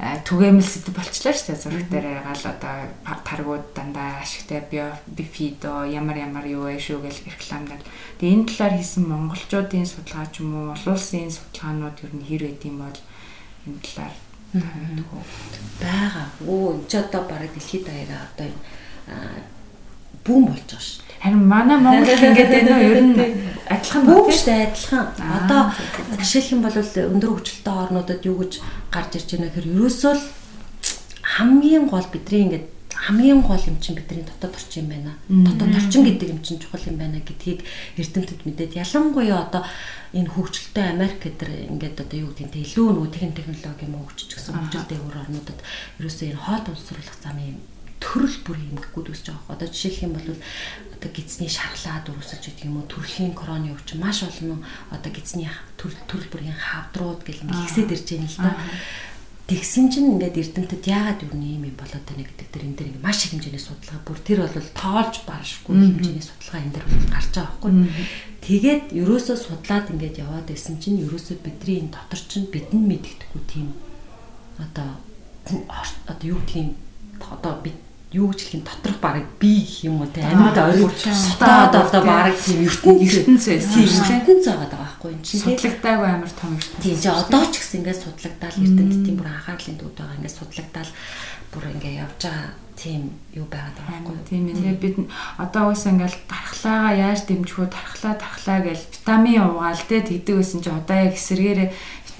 түгээмэл сэдв болчлаа шүү дээ зураг дээр гал одоо таргууд дандаа ашигтай бифидо ямар ямар юу вэ шүү гэж рекламадад. Тэгээ энэ талаар хийсэн монголчуудын судалгаа ч юм уу олон улсын судалгаанууд ер нь хэр байд юм бол энэ талаар байгаа. Оо ч одоо бараг дэлхийд даяараа одоо бүүн болж байгаа шүү. Харин манай Монгол ингээд байна уу? Ер нь адилхан байна шүү дээ, адилхан. Одоо жишээлх юм бол өндөр хөгжилтэй орнуудад юу гэж гарч ирж байна гэхээр ерөөсөө л хамгийн гол бидний ингээд хамгийн гол юм чинь бидний дотоод орчин юм байна. Дотоод орчин гэдэг юм чинь чухал юм байна гэдгийг эрдэмтэд мэдээд ялангуяа одоо энэ хөгжилтэй Америк гэдэр ингээд одоо юу гэдэг нь илүү нөгөө технологи юм хөгжиж гисэн хөгжилтэй өөр орнуудад ерөөсөө энэ хоол боловсруулах замын төрөл бүрийн эмгэгүүд үүсэж байгаа. Одоо жишээлх юм бол одоо гидсний шархлаад өрөөсөж гэдэг юм уу? Төрөлхийн короны өвч маш олон одоо гидсний төрөл бүрийн хавдрууд гэл ингэсэд ирж байна л да. Тэгсэн чинь ингээд эрдэмтэд яагаад юу юм юм болоод байна гэдэг дээр энэ дээр маш их хэмжээний судалгаа бүр тэр бол тоолж баршгүй хэмжээний судалгаа энэ бол гарч байгаа байхгүй. Тэгээд ерөөсөө судлаад ингээд яваад байсан чинь ерөөсөө бидний энэ дотор чинь бидний мэддэхгүй тийм одоо одоо юу юм одоо бид юу гэж хэлэх юм? Доторх барыг би гэх юм уу те? Амьд ориг сутаад одоо барыг тийм ертөнц байсан. ертөнц байгаа байхгүй юм чинь судлагдаагүй амар том ертөнц. Тийм чи одоо ч гэсэн ингээд судлагдаад эрдэнэт тийм бүр анхаарлын төвд байгаа. Ингээд судлагдаад бүр ингээд явж байгаа тийм юу байгаад байгаа байхгүй тийм ээ бид одоо уусаа ингээл тархлаагаа яаж дэмжих вэ тархлаа тархлаа гэж витамин уугаал те тэгдэг байсан чи одоо яг эсэргээрээ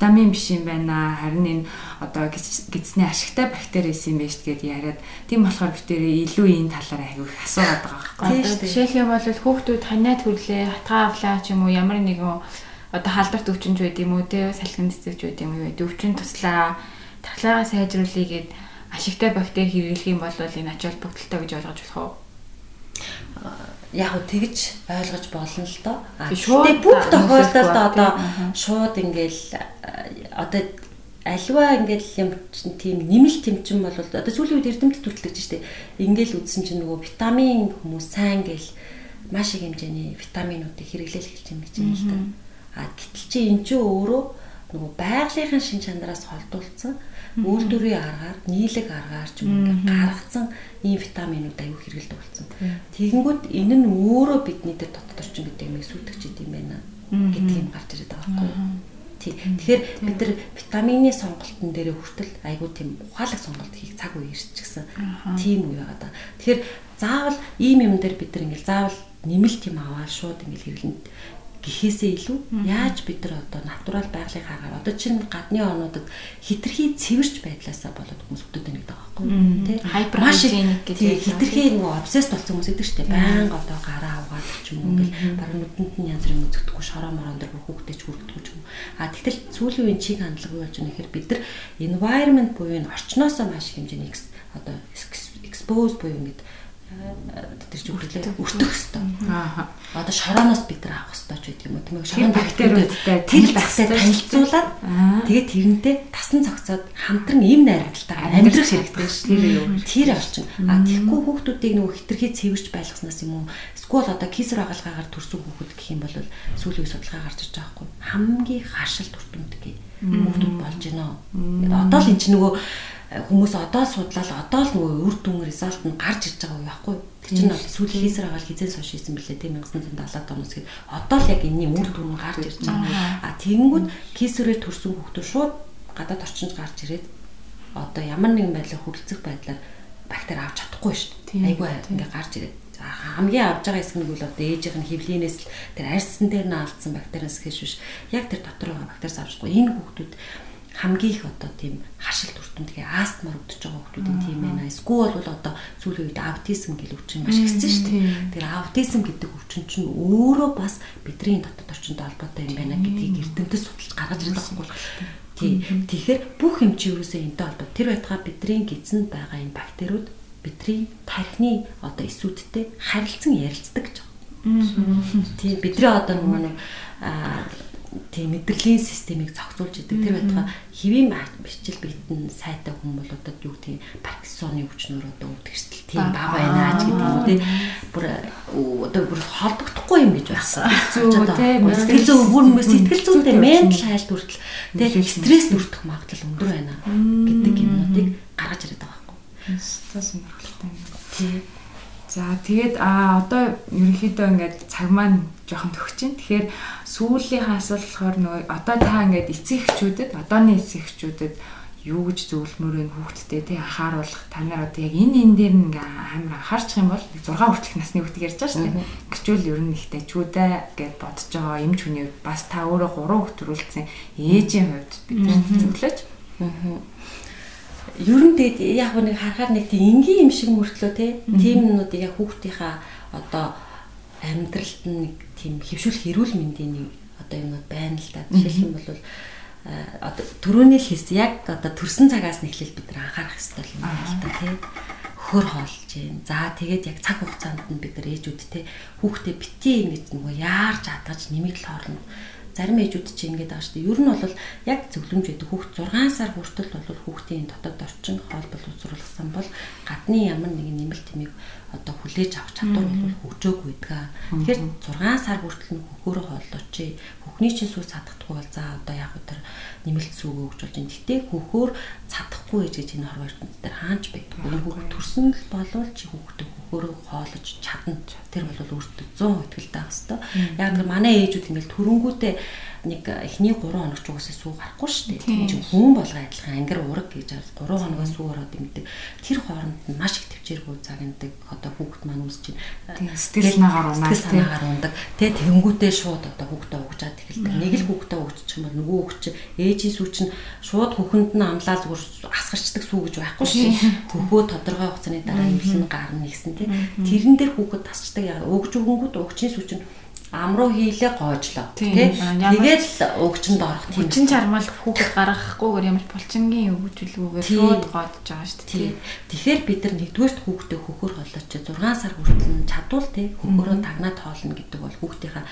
витамин биш юм байна. Харин энэ одоо гидсний ашигтай бактери юм байна шүү гэдээ яриад тийм болохоор битэрээ илүү энэ талаар аягүй их асуугаад байгаа байхгүй. Жишээлх юм бол хүүхдүүд ханиад хүрлээ, хатгаа авлаа ч юм уу ямар нэгэн одоо халдварт өвчнж байд юм уу те салхин цэцэгч байд юм уу өвчин туслаа тархлаагаа сайжруулъя гэд ашигтай бактери хэрэглэх юм бол энэ ач холбогдолтой гэж ойлгож болох уу? яг уу тэгж ойлгож болно л доо. Шууд бүх тохиолдолд одоо шууд ингээл одоо альва ингээл юм тийм нэмэлт тэмчин бол одоо сүүлийн үед эрдэмтэд төрөлдөж штэ. Ингээл үдсэн чинь нөгөө витамин хүмүүс сайн гэл маш их хэмжээний витаминуудыг хэрэглээл эхэлж байна гэж юм л да. А гэтэл чи эн чинь өөрөө нөгөө байгалийнхын шин чанараас холдуулсан үйлдвэрийн аргаар нийлэг аргаар ч юм уу гаргацсан ийм витаминууд аюу хэрэгэлдэг болсон. Тэгэнгүүт энэ нь өөрөө бидний дээр дотоод орчин гэдэг юм сүйтгэж идэм байна гэдэг юм гарч ирээд байгаа байхгүй юу? Тэгэхээр бид нар витамины сонголтын дээр хүртэл айгүй тийм ухаалаг сонголт хийх цаг үе ирчихсэн. Тийм үе байгаа да. Тэгэхээр заавал ийм юм дээр бид нар ингээл заавал нэмэлт юм аваад шууд ингээл хэрэглэн гэхээсээ илүү яаж бид нар одоо натурал байгалыг хаагаар одоо чинь гадны орнуудад хитрхи цэвэрч байдлаасаа болоод хүмүүс байна гэдэг байгаа байхгүй тий хайпергеник гэдэг хитрхи нөгөө обсесс болсон хүмүүс идэг штеп. Байнга одоо гараа угаад ч юм уу ингээл бараг нүдэнд нь янз бүрийн үзэгдэхгүй шороо морон дээр хүүхдээ ч хүрдэггүй ч юм а тэгтэл сүүлийн үеийн чиг хандлага юу болж байгаа нэхэр бид нар environment буюу орчноосоо маш хэмжээний одоо expose буюу ингээд тэр чинь хүртлээ өртөх хэвээр. Аа. Одоо шорооноос бид нар авах хэвээр ч гэдэг юм уу тийм ээ. Шороон бактериудтай тэр захтай танилцуулаад тэгээд тэрнтэй тасан цогцоод хамтран ийм найрагталтаа амьдрах хэрэгтэй шүү. Тэр юу? Тэр орчин. А тэгэхгүй хүүхдүүдийг нөгөө хитрхи цэвэрч байлгаснаас юм уу? Эсвэл одоо кисэр агалгаагаар төрсөн хүүхэд гэх юм бол сүүлийн судалгаа гарч ирж байгаа хгүй. Хамгийн хашилт өртөмдөг хүүхдүүд болж байна. Одоо л эн чинь нөгөө хүмүүс одоо судлал одоо л нөгөө үр дүн резолт нь гарч ирж байгаа байхгүй тэр чинь бол сүүлийн хийсэр агаал хизээс хойш хийсэн бэлээ тийм 1970-аад оноос гээд одоо л яг энэний үр дүн нь гарч ирж байгаа. А тэгэнгүүт кисэрээр төрсэн хүмүүс шууд гадаад орчинд гарч ирээд одоо ямар нэгэн байдлаар хүрэлцэх байдлаар бактери авч чадахгүй шүү дээ. Айгүй ингээ гарч ирээд. Хамгийн авж байгаа хэсэг нь бол одоо ээжийнх нь хөвлийнээс л тэр арьсан дээр нь алдсан бактериас гэж биш. Яг тэр дотор байгаа бактериас авчихгүй энэ хүүхдүүд хамгийн их одоо тийм хашилт өртөмдгийн астмаар өвдөж байгаа хүмүүс тийм байна. Эсвэл бол одоо сүүлийн үед аутизм гэл өвчин маш ихсэн шүү дээ. Тэгэхээр аутизм гэдэг өвчин чинь өөрөө бас бидний дотоод орчинтой холбоотой юм байна гэдгийг эрдэмтэд судалж гаргаж ирэх байхгүй. Тий. Тэгэхээр бүх хэмжээ юусээ энтэй холбоо. Тэр байтугай бидний гидсэнд байгаа энэ бактериуд бидний тархины одоо эсүүдтэй харилцан ярилцдаг гэж байна. Тий. Бидний одоо нөгөө тийм мэдрэлийн системийг зохицуулж идэг. Тэр байтугай хэвийн бичил битэн сайтай одоо юу тийм Паркинсоны өвчнөр одоо өвдгэрсэл тийм баг байна ч гэдэг юм тий. Бүр одоо бүр холбогдохгүй юм гэж байсан. Зүү тийм сэтгэл зүйн бүр сэтгэл зүйнтэй ментал хайлт хүртэл тий стресс бүрдэх магадлал өндөр байна гэдэг юмнуудыг гаргаж ирээд байгаа байхгүй. Стас сонирхолтой юм. Тий. За тэгээд а одоо ерөнхийдөө ингээд цаг маань жоохон төгс чинь. Тэгэхээр сүүлийнхээ асуулт болохоор нөгөө одоо та ингээд эцэг эхчүүдэд одооны эцэг эхчүүдэд юу гэж зөвлөмөр вэ хүүхдтэй тий анхааруулах та нар одоо яг энэ энэ дээр ингээ амар анхаарчих юм бол 6 хүртэлх насны хүүхдийг ярьж байгаа шүү дээ. Гэвчүүл ер нь ихтэй чүүдэ гэж бодож байгаа юм ч хүний бас та өөрөө 3 хүүхд төрүүлсэн ээжийн хувьд бид нар зөвлөж. Аа ер нь тэгээд яг нэг харахаар нэг тийм энгийн юм шиг мөртлөө тийм нүдийг яг хүүхдийнхаа одоо амьдралд нэг тийм хөвшүүлэх эрүүл мэндийн нэг одоо юмнууд байна л да. Жишээлх юм бол одоо төрөний хэс яг одоо төрсэн цагаас нэхлэл бид нар анхаарах хэрэгтэй юм байна л да тий. Хөр хоолж जैन. За тэгээд яг цаг хугацаанд нь бид нар ээжүүд те хүүхдээ бити ингэж нөгөө яарч хатгаж нэмэгдэл хоорно зарим ээжүүд чинь ингэж байгаа шүү дээ. Ер нь бол яг зөвлөмж өгдөг хүүхд 6 сар хүртэл бол хүүхдийн дотоод орчин хоол боловсруулсан бол гадны ямар нэгэн нэмэлт тэмийг одоо хүлээж авах чадвар бол хөгжөөгүй байдаг. Тэгэхээр 6 сар хүртэл нь хөхөөрөө хооллооч. Хөхний чинь сүү цадахгүй бол за одоо яг өдөр нэмэлт сүүг өгч болж байна. Гэтэ хөхөөр цадахгүй гэж энэ хор баяртанд дээр хаанч байдаггүй. Энэ хөхөөр төрсөн л болвол чи хөхөд хөхөөрөө хоолож чадна. Тэр бол өөртөө 100% итгэлтэй байх хэвээр. Яг тэр манай ээжүүд ингээл төрөнгүүтээ нэг эхний 3 хоног ч угаасаа сүү гарахгүй шүү дээ. Тийм чинь хүн болгоо адилхан ангар ураг гэж 3 хоногоос сүү ороод имдэг. Тэр хооронд нь маш их төвчээргүй загнадаг. Одоо хүүхэд маань үсч чинь сэтгэл нагаар унаад сэтгэл нагаар ундаг. Тэгээ тэнгүүтээ шууд одоо хүүхдээ угжаад эхэлдэг. Нэг л хүүхдээ угжчих юм бол нөгөө хүүхд чинь ээжийн сүү чинь шууд хөхөнд нь амлаа зүгээр асгарчдаг сүү гэж байхгүй шүү. Хөхөө тодорхой хугацааны дараа эвлэн гарна гэсэн тийм. Тэрэн дээр хүүхэд тасчдаг яа. Өгж өгөнгүүд угчийн сүү чинь ам руу хийлээ гоожлоо. Тий Тэгээд л өгчөнд орох тийм хүчин чармал хүүхэд гаргахгүйгээр ямар булчингийн өгүүлэлгүйгээр шууд гоодж байгаа шүү дээ тэгэхээр бид нар нэгдүгээрт хүүхдээ хөхөр холооч 6 сар хүртэл чадвал тий хөхөрөө тагнаад хоолно гэдэг бол хүүхдийнхаа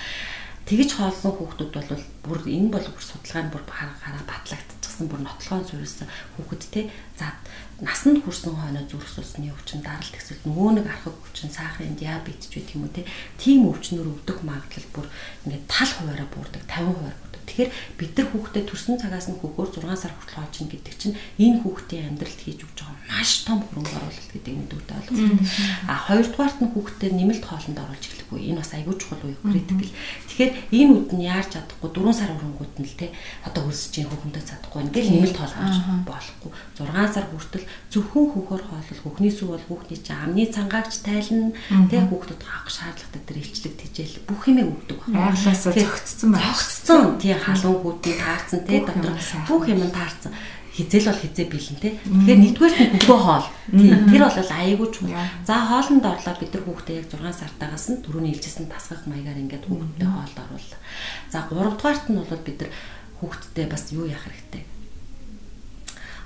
тэгж хоолсон хүүхдүүд бол бүр энэ бол бүр судалгаа нь бүр хараа батлагдчихсан бүр нотлогоо суурилсан хүүхэд тий за насанд хүрсэн хойно зүрх судасны өвчин даралт эсвэл нөгөө нэг архаг өвчин сахарын диабет ч гэх юм уу тийм өвчнөр өвдөх магадлал бүр ингээд тал хуваараа буурдаг 50% буурдаг Тэгэхээр бид нар хүүхдэд төрсэн цагаас нь хүүхөөр 6 сар хүртэл ин гэдэг чинь энэ хүүхдийн амьдралд хийж өгч байгаа маш том хөрөнгө оруулалт гэдэг нь дүүтэй ойлгох. А хоёрдугаарт нь хүүхдэд нэмэлт хоолнд оруулж эхлэхгүй. Энэ бас аягүй чухал уу критикл. Тэгэхээр энэ үд нь яарч чадахгүй 4 сар хөрөнгүүд нь л те одоо өсөж ин хүүхэндээ чадахгүй. Ингээл нэмэлт хоол авч болохгүй. 6 сар хүртэл зөвхөн хүүхөөр хоолол хүүхний сүү бол хүүхний чинь амны цангаагч тайлна. Тэ хүүхдэд авах шаардлагатай тэр илчлэг тижэл бүх юмыг өгдөг. Байглаасаа зөгцсөн байна. Зөгцсөн. Тий халуун гүдний таарсан те дотор бүх юм таарсан хизэл бол хизээ бэлэн те. Тэгэхээр нэгдүгээр нь хөвгөө хоол. Тэр бол аяйгүй чухал. За хоолнд орлоо бид нар хүүхдээ яг 6 сартаагаас нь түрүүний илжсэн тасгах маягаар ингээд хүүхдээ хоолд оруулаа. За 3 дугаарт нь бол бид нар хүүхдтэй бас юу яах хэрэгтэй.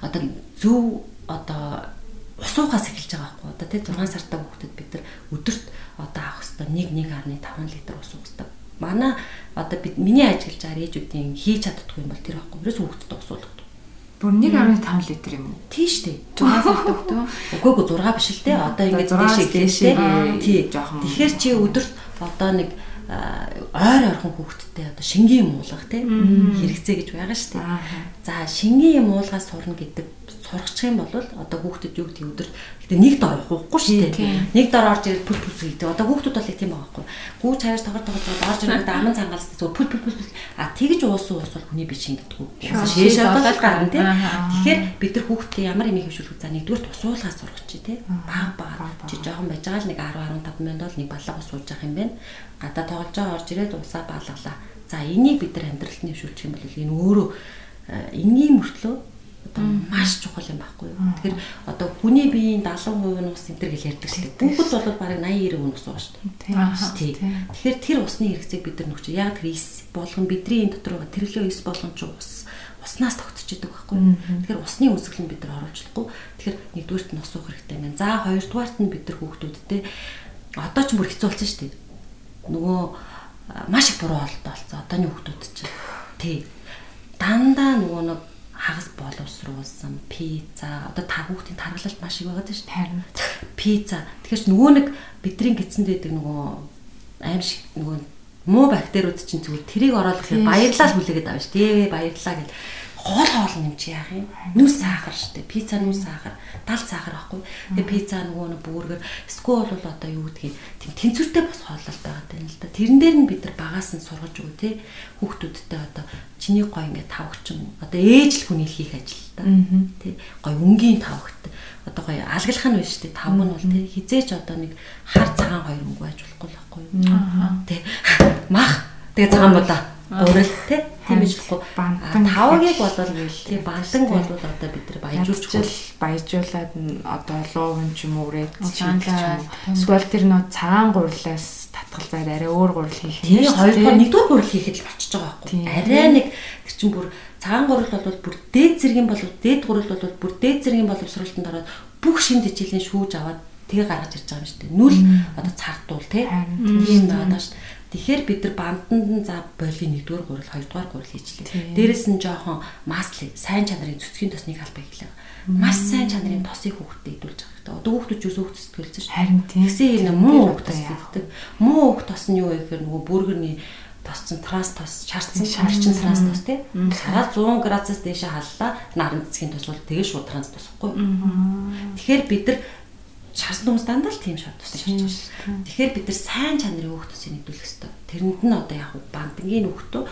Одоо зөв одоо усуухаас эхэлж байгаа байхгүй одоо тий 6 сартай хүүхдэд бид нар өдөрт одоо авах хэвээр 1.1.5 литр ус уудаг манай одоо бид миний ажиглаж байгаа ээжүүдийн хийж чаддгүй юм бол тэр байхгүй. Ерөөс хүүхдэд усуулдаг. Бүр 1.5 литр юм уу? Тийш дээ. 6 сардаг төө. Үгүй ээ 6 биш л дээ. Одоо ингэж дээшээ дээшээ тий. Тэгэхээр чи өдөрт одоо нэг ойр орхон хүүхдтэй одоо шингийн юм уулгах тий хэрэгцээ гэж байгаа шүү дээ. За шингийн юм уулгаас сурна гэдэг сургачих юм бол одоо хүүхдэд юу гэдэг өдөр гэтээ нэг дор уухгүй шүү дээ. Нэг дор орж ирээд пүл пүл гэдэг. Одоо хүүхдүүд бол тийм байгаа байхгүй. Гүүж хаяж тоглож тоглож орж ирээд аман цангаалс зүгээр пүл пүл пүл а тэгж уусан ус бол хүний бие шингэдэг. Шээш болоод гарна тий. Тэгэхээр бид нар хүүхдээ ямар юм хөвшүүлэх за нэгдүгээр тусуулгаас сургах чи тий. Баг баг чи жоохон байж байгаа л нэг 10 15 минут бол нэг баллаг ус ууж явах юм байна. Гадаа тоглож байгаа орж ирээд усаа баалгалаа. За энийг бид нар амьдралд нь хөвшүүлчих юм бол энэ өөрөө энгийн мөртлөө одоо маш чухал юм байхгүй юу. Тэгэхээр одоо хүний биеийн 70% нь ус энэ төр гэж ярьдаг шүү дээ. Бүгд бол бараг 80 90% ус ууж шүү дээ. Тэгэхээр тэр усны хэрэгцээг бид нар нөхч. Яг тэр ис болгон бидний энэ дотор байгаа тэрлээ ис болгон ч ус уснаас тогтчихдаг байхгүй юу. Тэгэхээр усны үсгэл нь бид нар оруулахгүй. Тэгэхээр нэгдүгürt нь ус уух хэрэгтэй байна. За хоёрдугаарт нь бид нар хүүхдүүдтэй одоо ч бүр хэцүү болсон шүү дээ. Нөгөө маш их буруу болтой болсон. Одооны хүүхдүүд чинь. Тий. Дандаа нөгөө нэг хагас боловсруулсан пицца одоо та хүүхдийн тархалт маш их байгаа шүү дээ. Харин пицца. Тэгэхээр нөгөө нэг бидний гидсэнд байдаг нөгөө аим шиг нөгөө муу бактериуд чинь зүгээр тэрийг оруулах хэрэг баярлал хүлээгээд авна шүү дээ. Баярлалаа гэж хоол хоол юм чи яах юм? Нүс сахар штэ. Пицца нүс сахар, тал сахар байхгүй. Тэгээ пицца нөгөө нэг бүүргэр скол бол одоо юу гэдгийг тийм тэнцвэртэй бас хооллолт байгаа юм л да. Тэрэн дээр нь бид нар багаас нь сургаж өгөө те. Хүүхдүүдтэй одоо чиний гой ингээ тавгчин одоо ээж л хүний хийх ажил та. Тэ гой өнгийн тавгт одоо гоё алгалах нь биш үү тавг нь бол тэ хизээч одоо нэг хар цагаан хоёр өнгө байж болохгүй л байхгүй. Тэ мах тэгээ цагаан будаа гурил тий тийм биш болохгүй бантан тавгийг бол тий бандан бол одоо бид нар баяжуулж баяжуулаад одоо луувн ч юм уу ред ч юм уу. эсвэл тэр нөө цагаан гурилаас татгалзаад арай өөр гурил хийх тий хоёрдугаар нэгдүгээр гурил хийхэд л болчихж байгаа байхгүй. Арай нэг тэр чин бүр цагаан гурил бол бүр дээд зэргийн болов дээд гурил бол бүр дээд зэргийн боловсролтод ороод бүх шин тэжээлийн шүүж аваад тэгээ гаргаж ирж байгаа юм шүү дээ. Нүл одоо цагдуул тий. Тийм. байгаа шүү дээ. Тэгэхээр бид нар банданд нь за болийн 1-р гурил 2-р гурил хийчлээ. Дээрэс нь жоохон масли сайн чанарын зүсгийн тосныг халбай хийлээ. Маш сайн чанарын тосыг хүүхдэд идүүлж байгаа хэрэгтэй. Одоо хүүхдүүд өсөө хүүхдэд сэтгэлж ш. Харин тийм. Тэгсэн энэ муу хүүхдэд сэтгэдэг. Муу хүүхд тос нь юу вэ гэхээр нөгөө бүргэрний тосцсон транс тос шаардсан шаарчин транс тос тий. Шараад 100 градусаас дээшээ халлаа наран цэцгийн тос бол тэгээ шууд транс тосхгүй. Тэгэхээр бид нар шарсан хүмүүс дандаа л тийм шат тусаж шарж байгаа. Тэгэхээр бид нар сайн чанарын тусыг нэдүүлэх хэрэгтэй. Тэрэнд нь одоо яг бандангийн хөхтөө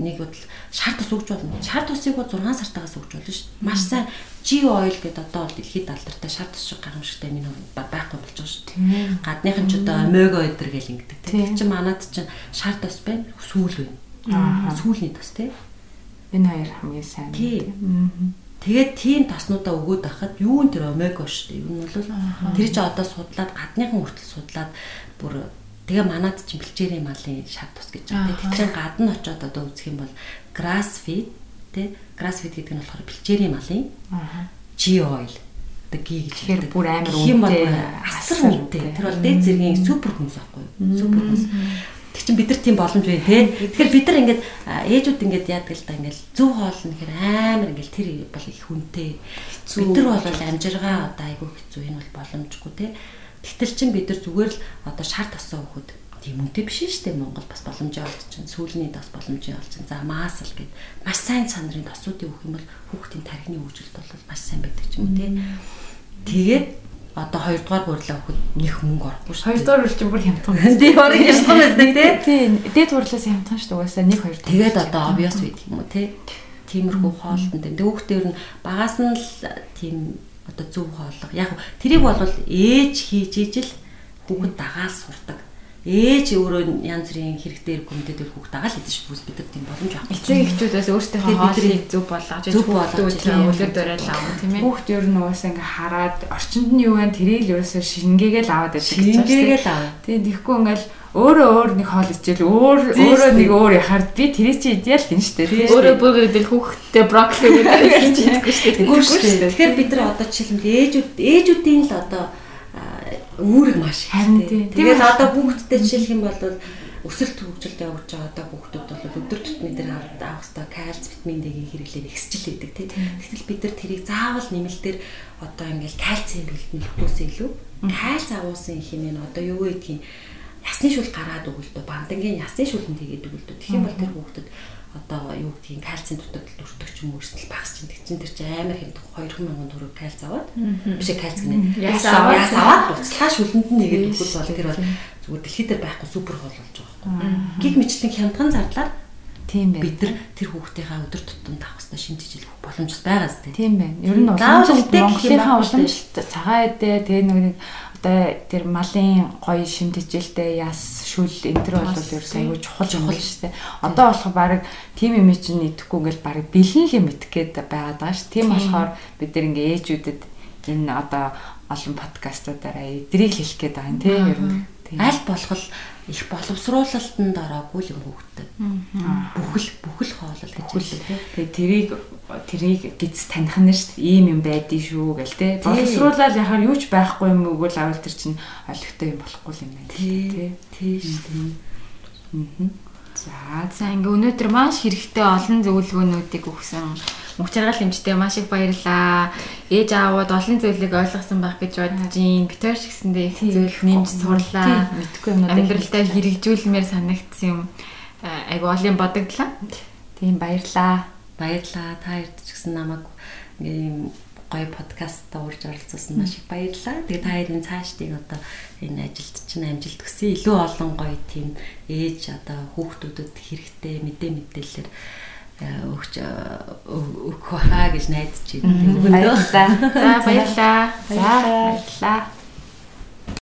нэг бодол шар тус өгч болно. Шар тусыг бол 6 сартаагаас өгч болно шүү. Маш сайн G oil гэдэг одоо бол дэлхийд алдартай шар тус шиг гайхамшигтай минь байхгүй болж байгаа шүү дээ. Гадныхан ч одоо омега өдр гэл ингэдэг. Тэр чинь манад чинь шар тус байна, сүүл байна. Сүүлний тус тий. Энэ хоёр хамгийн сайн. Тий. Тэгээд тийм таснуудаа өгөөд байхад юу н тэр омега шүү дээ. Юу нь бол тэр чи одоо судлаад гадныхан хүртэл судлаад бүр тэгээ манад чи бэлчээрийн малын шат тус гэж байгаа. Тэр чин гадна очиод одоо үзэх юм бол grass feed тэ grass feed гэдэг нь болохоор бэлчээрийн малын G oil одоо ги гэхээр бүр амар үнэтэй асар үнэтэй. Тэр бол дээд зэргийн супер хүнс байхгүй юу? Супер хүнс. Тэг чин бид нар тийм боломж байна те. Тэгэхээр бид нар ингээд ээжүүд ингээд яадаг л да ингээд зөв хоол нь гэхээр амар ингээд тэр бол их хүнтэй. Бид нар бол амжиргаа одоо айгүй хэцүү энэ бол боломжгүй те. Тэгтэл чин бид нар зүгээр л одоо шар тассан хөхөд тийм үнэтэй биш шүү дээ Монгол бас боломжтой олж чинь сүүлийн тас боломжтой олж чинь за маасл гэд маш сайн сандрын тосуудыг өгөх юм бол хүүхдийн тархины хөгжилд бол маш сайн байдаг ч юм уу тий. Тэгээд одоо хоёрдугаар гурлаа өгөхөд нэх мөнгө орохгүй шүү. Хоёрдугаар үр чинь бүр хямдхан. Тий, орон хямдхан байсан тий. Тий, дээд гурлаас хямдхан шүү угаасаа нэг хоёр. Тэгээд одоо obvious байдаг юм уу тий. Тиймэрхүү хоолтон дээр дүүхтэр нь багаас нь л тийм одоо зөв хооллого. Яг тэрийг бол ээж хийж ижил хүүхэд дагаад сурдаг ээж өөрөө янз бүрийн хэрэгтэй гүмдэд хүүхд дагаал идэж бүс бид нар тийм боломж авах. Эцэг эхчүүдээс өөрсдийнхөө хоолыг зөв болгож зөв болгож үлгэр дөрөөл авах тийм ээ. Хүүхд ер нь угаасаа ингээ хараад орчинд нь юу вэ тэрийг л ерөөсөө шингээгээл аваад байдаг. Шингээгээл аваа. Тийм тэгэхгүй ингээл өөрөө өөр нэг хоол ичээл өөр өөрөө нэг өөр яхаар би тэрий чи идеал гин штэ тийм өөрөө бүгдэл хүүхдтэй брокколи гэдэг хэлж идэггүй штэ. Тэгэхээр бид нар одоо жишээлбэл ээжүүд ээжүүдийн л одоо үүрэг маш ихтэй. Тэгээд одоо хүүхдтэй жишээлх юм бол өсөлт хөгжилд явж байгаа одоо хүүхдүүд бол өдөр тутмын дээр авах хэрэгтэй кальц, витамин D-ийн хэрэглээр ихсэж л идэг тийм. Тэгтэл бид нар тэрийг заавал нэмэлтээр одоо ингээл кальцийн бэлтгэл нөхөөс илүү. Кальц авуусан хэмээн одоо юу гэдгийг ясны шүл гараад өгөлдөө. Бандангийн ясны шүлэн тэгээд өгөлдөө. Тэгэх юм бол тэр хүүхдэд одоо юу гэдгийг кальцийн дутагдал өртөг ч юм өрсөлдөл багс чинь тэг чин тэр чинь амар хэмдэг 2000 төгрөг кальц аваад биш кальц гинэ яс аваад буцлаа шүлэнд нь нэгээд өгөх бол тэр бол зүгээр дэлхий дээр байхгүй супер хоол болж байгаа. Байхгүй гиг мэтлэн хямдхан зардлаар тийм байна. бид нар тэр хүүхдийнхаа өдөр тутам хэрэгтэй шинжиж хэлэх боломж байгаа зү тийм байна. Ер нь уламжлалт Монголынхаа уламжлалт цагаан эдээ тэгээ нэг одоо тэр малын гоё шимтгэлтэй яс шүл энэ төр бол ерөөс аюу чухал чухал. шүү дээ. Одоо болох баг тим юм чинь идэхгүй ингээл баг бэлэн л юм идэх гээд байгаад байгаа ш. Тийм болохоор бид нар ингээ ээжүүдэд энэ одоо олон подкастуудаараа эдрийг хэлэх гээд байгаа юм тийм ер нь. Аль болох их боловсруулалтанд ороогүй л юм хөвгтөд. Бүхэл бүхэл хоолол гэж хэлдэг. Тэгээ тэрийг тэрийг гиз таних нь шүү дээ. Ийм юм байдгийг шүү гэл те. Боловсруулаад яхаар юу ч байхгүй юм өгвөл авал тэр чинь олигтой юм болохгүй юм байна. Тий. Тий шүү дээ. За за ингээ өнөөдөр маш хэрэгтэй олон зөвлөгөөнүүдийг өгсөн мөнх чаргал хэмжтэй маш их баярлаа. Ээж аавууд олон зүйлийг ойлгосон байх гэж бодож ин битэр ч гэсэндээ их зүйл нэмж сурлаа. Мэдхгүй юмнуудаа амьдралдаа хэрэгжүүлмээр санагдсан юм айгу олон бодогдлаа. Тийм баярлаа. Баярлаа. Та ирд ч гэсэн намайг ийм гоё подкаст уурж оролцуулсан маш их баярлалаа. Тэгээ та хоёрын цаашдыг одоо энэ ажилд чинь амжилт хүсье. Илүү олон гоё тийм ээж одоо хүүхдүүдэд хэрэгтэй мэдээ мэдээлэлээр өгч өгөх хаа гэж найдаж байна. Баярлалаа. За баярлалаа. За баярлалаа.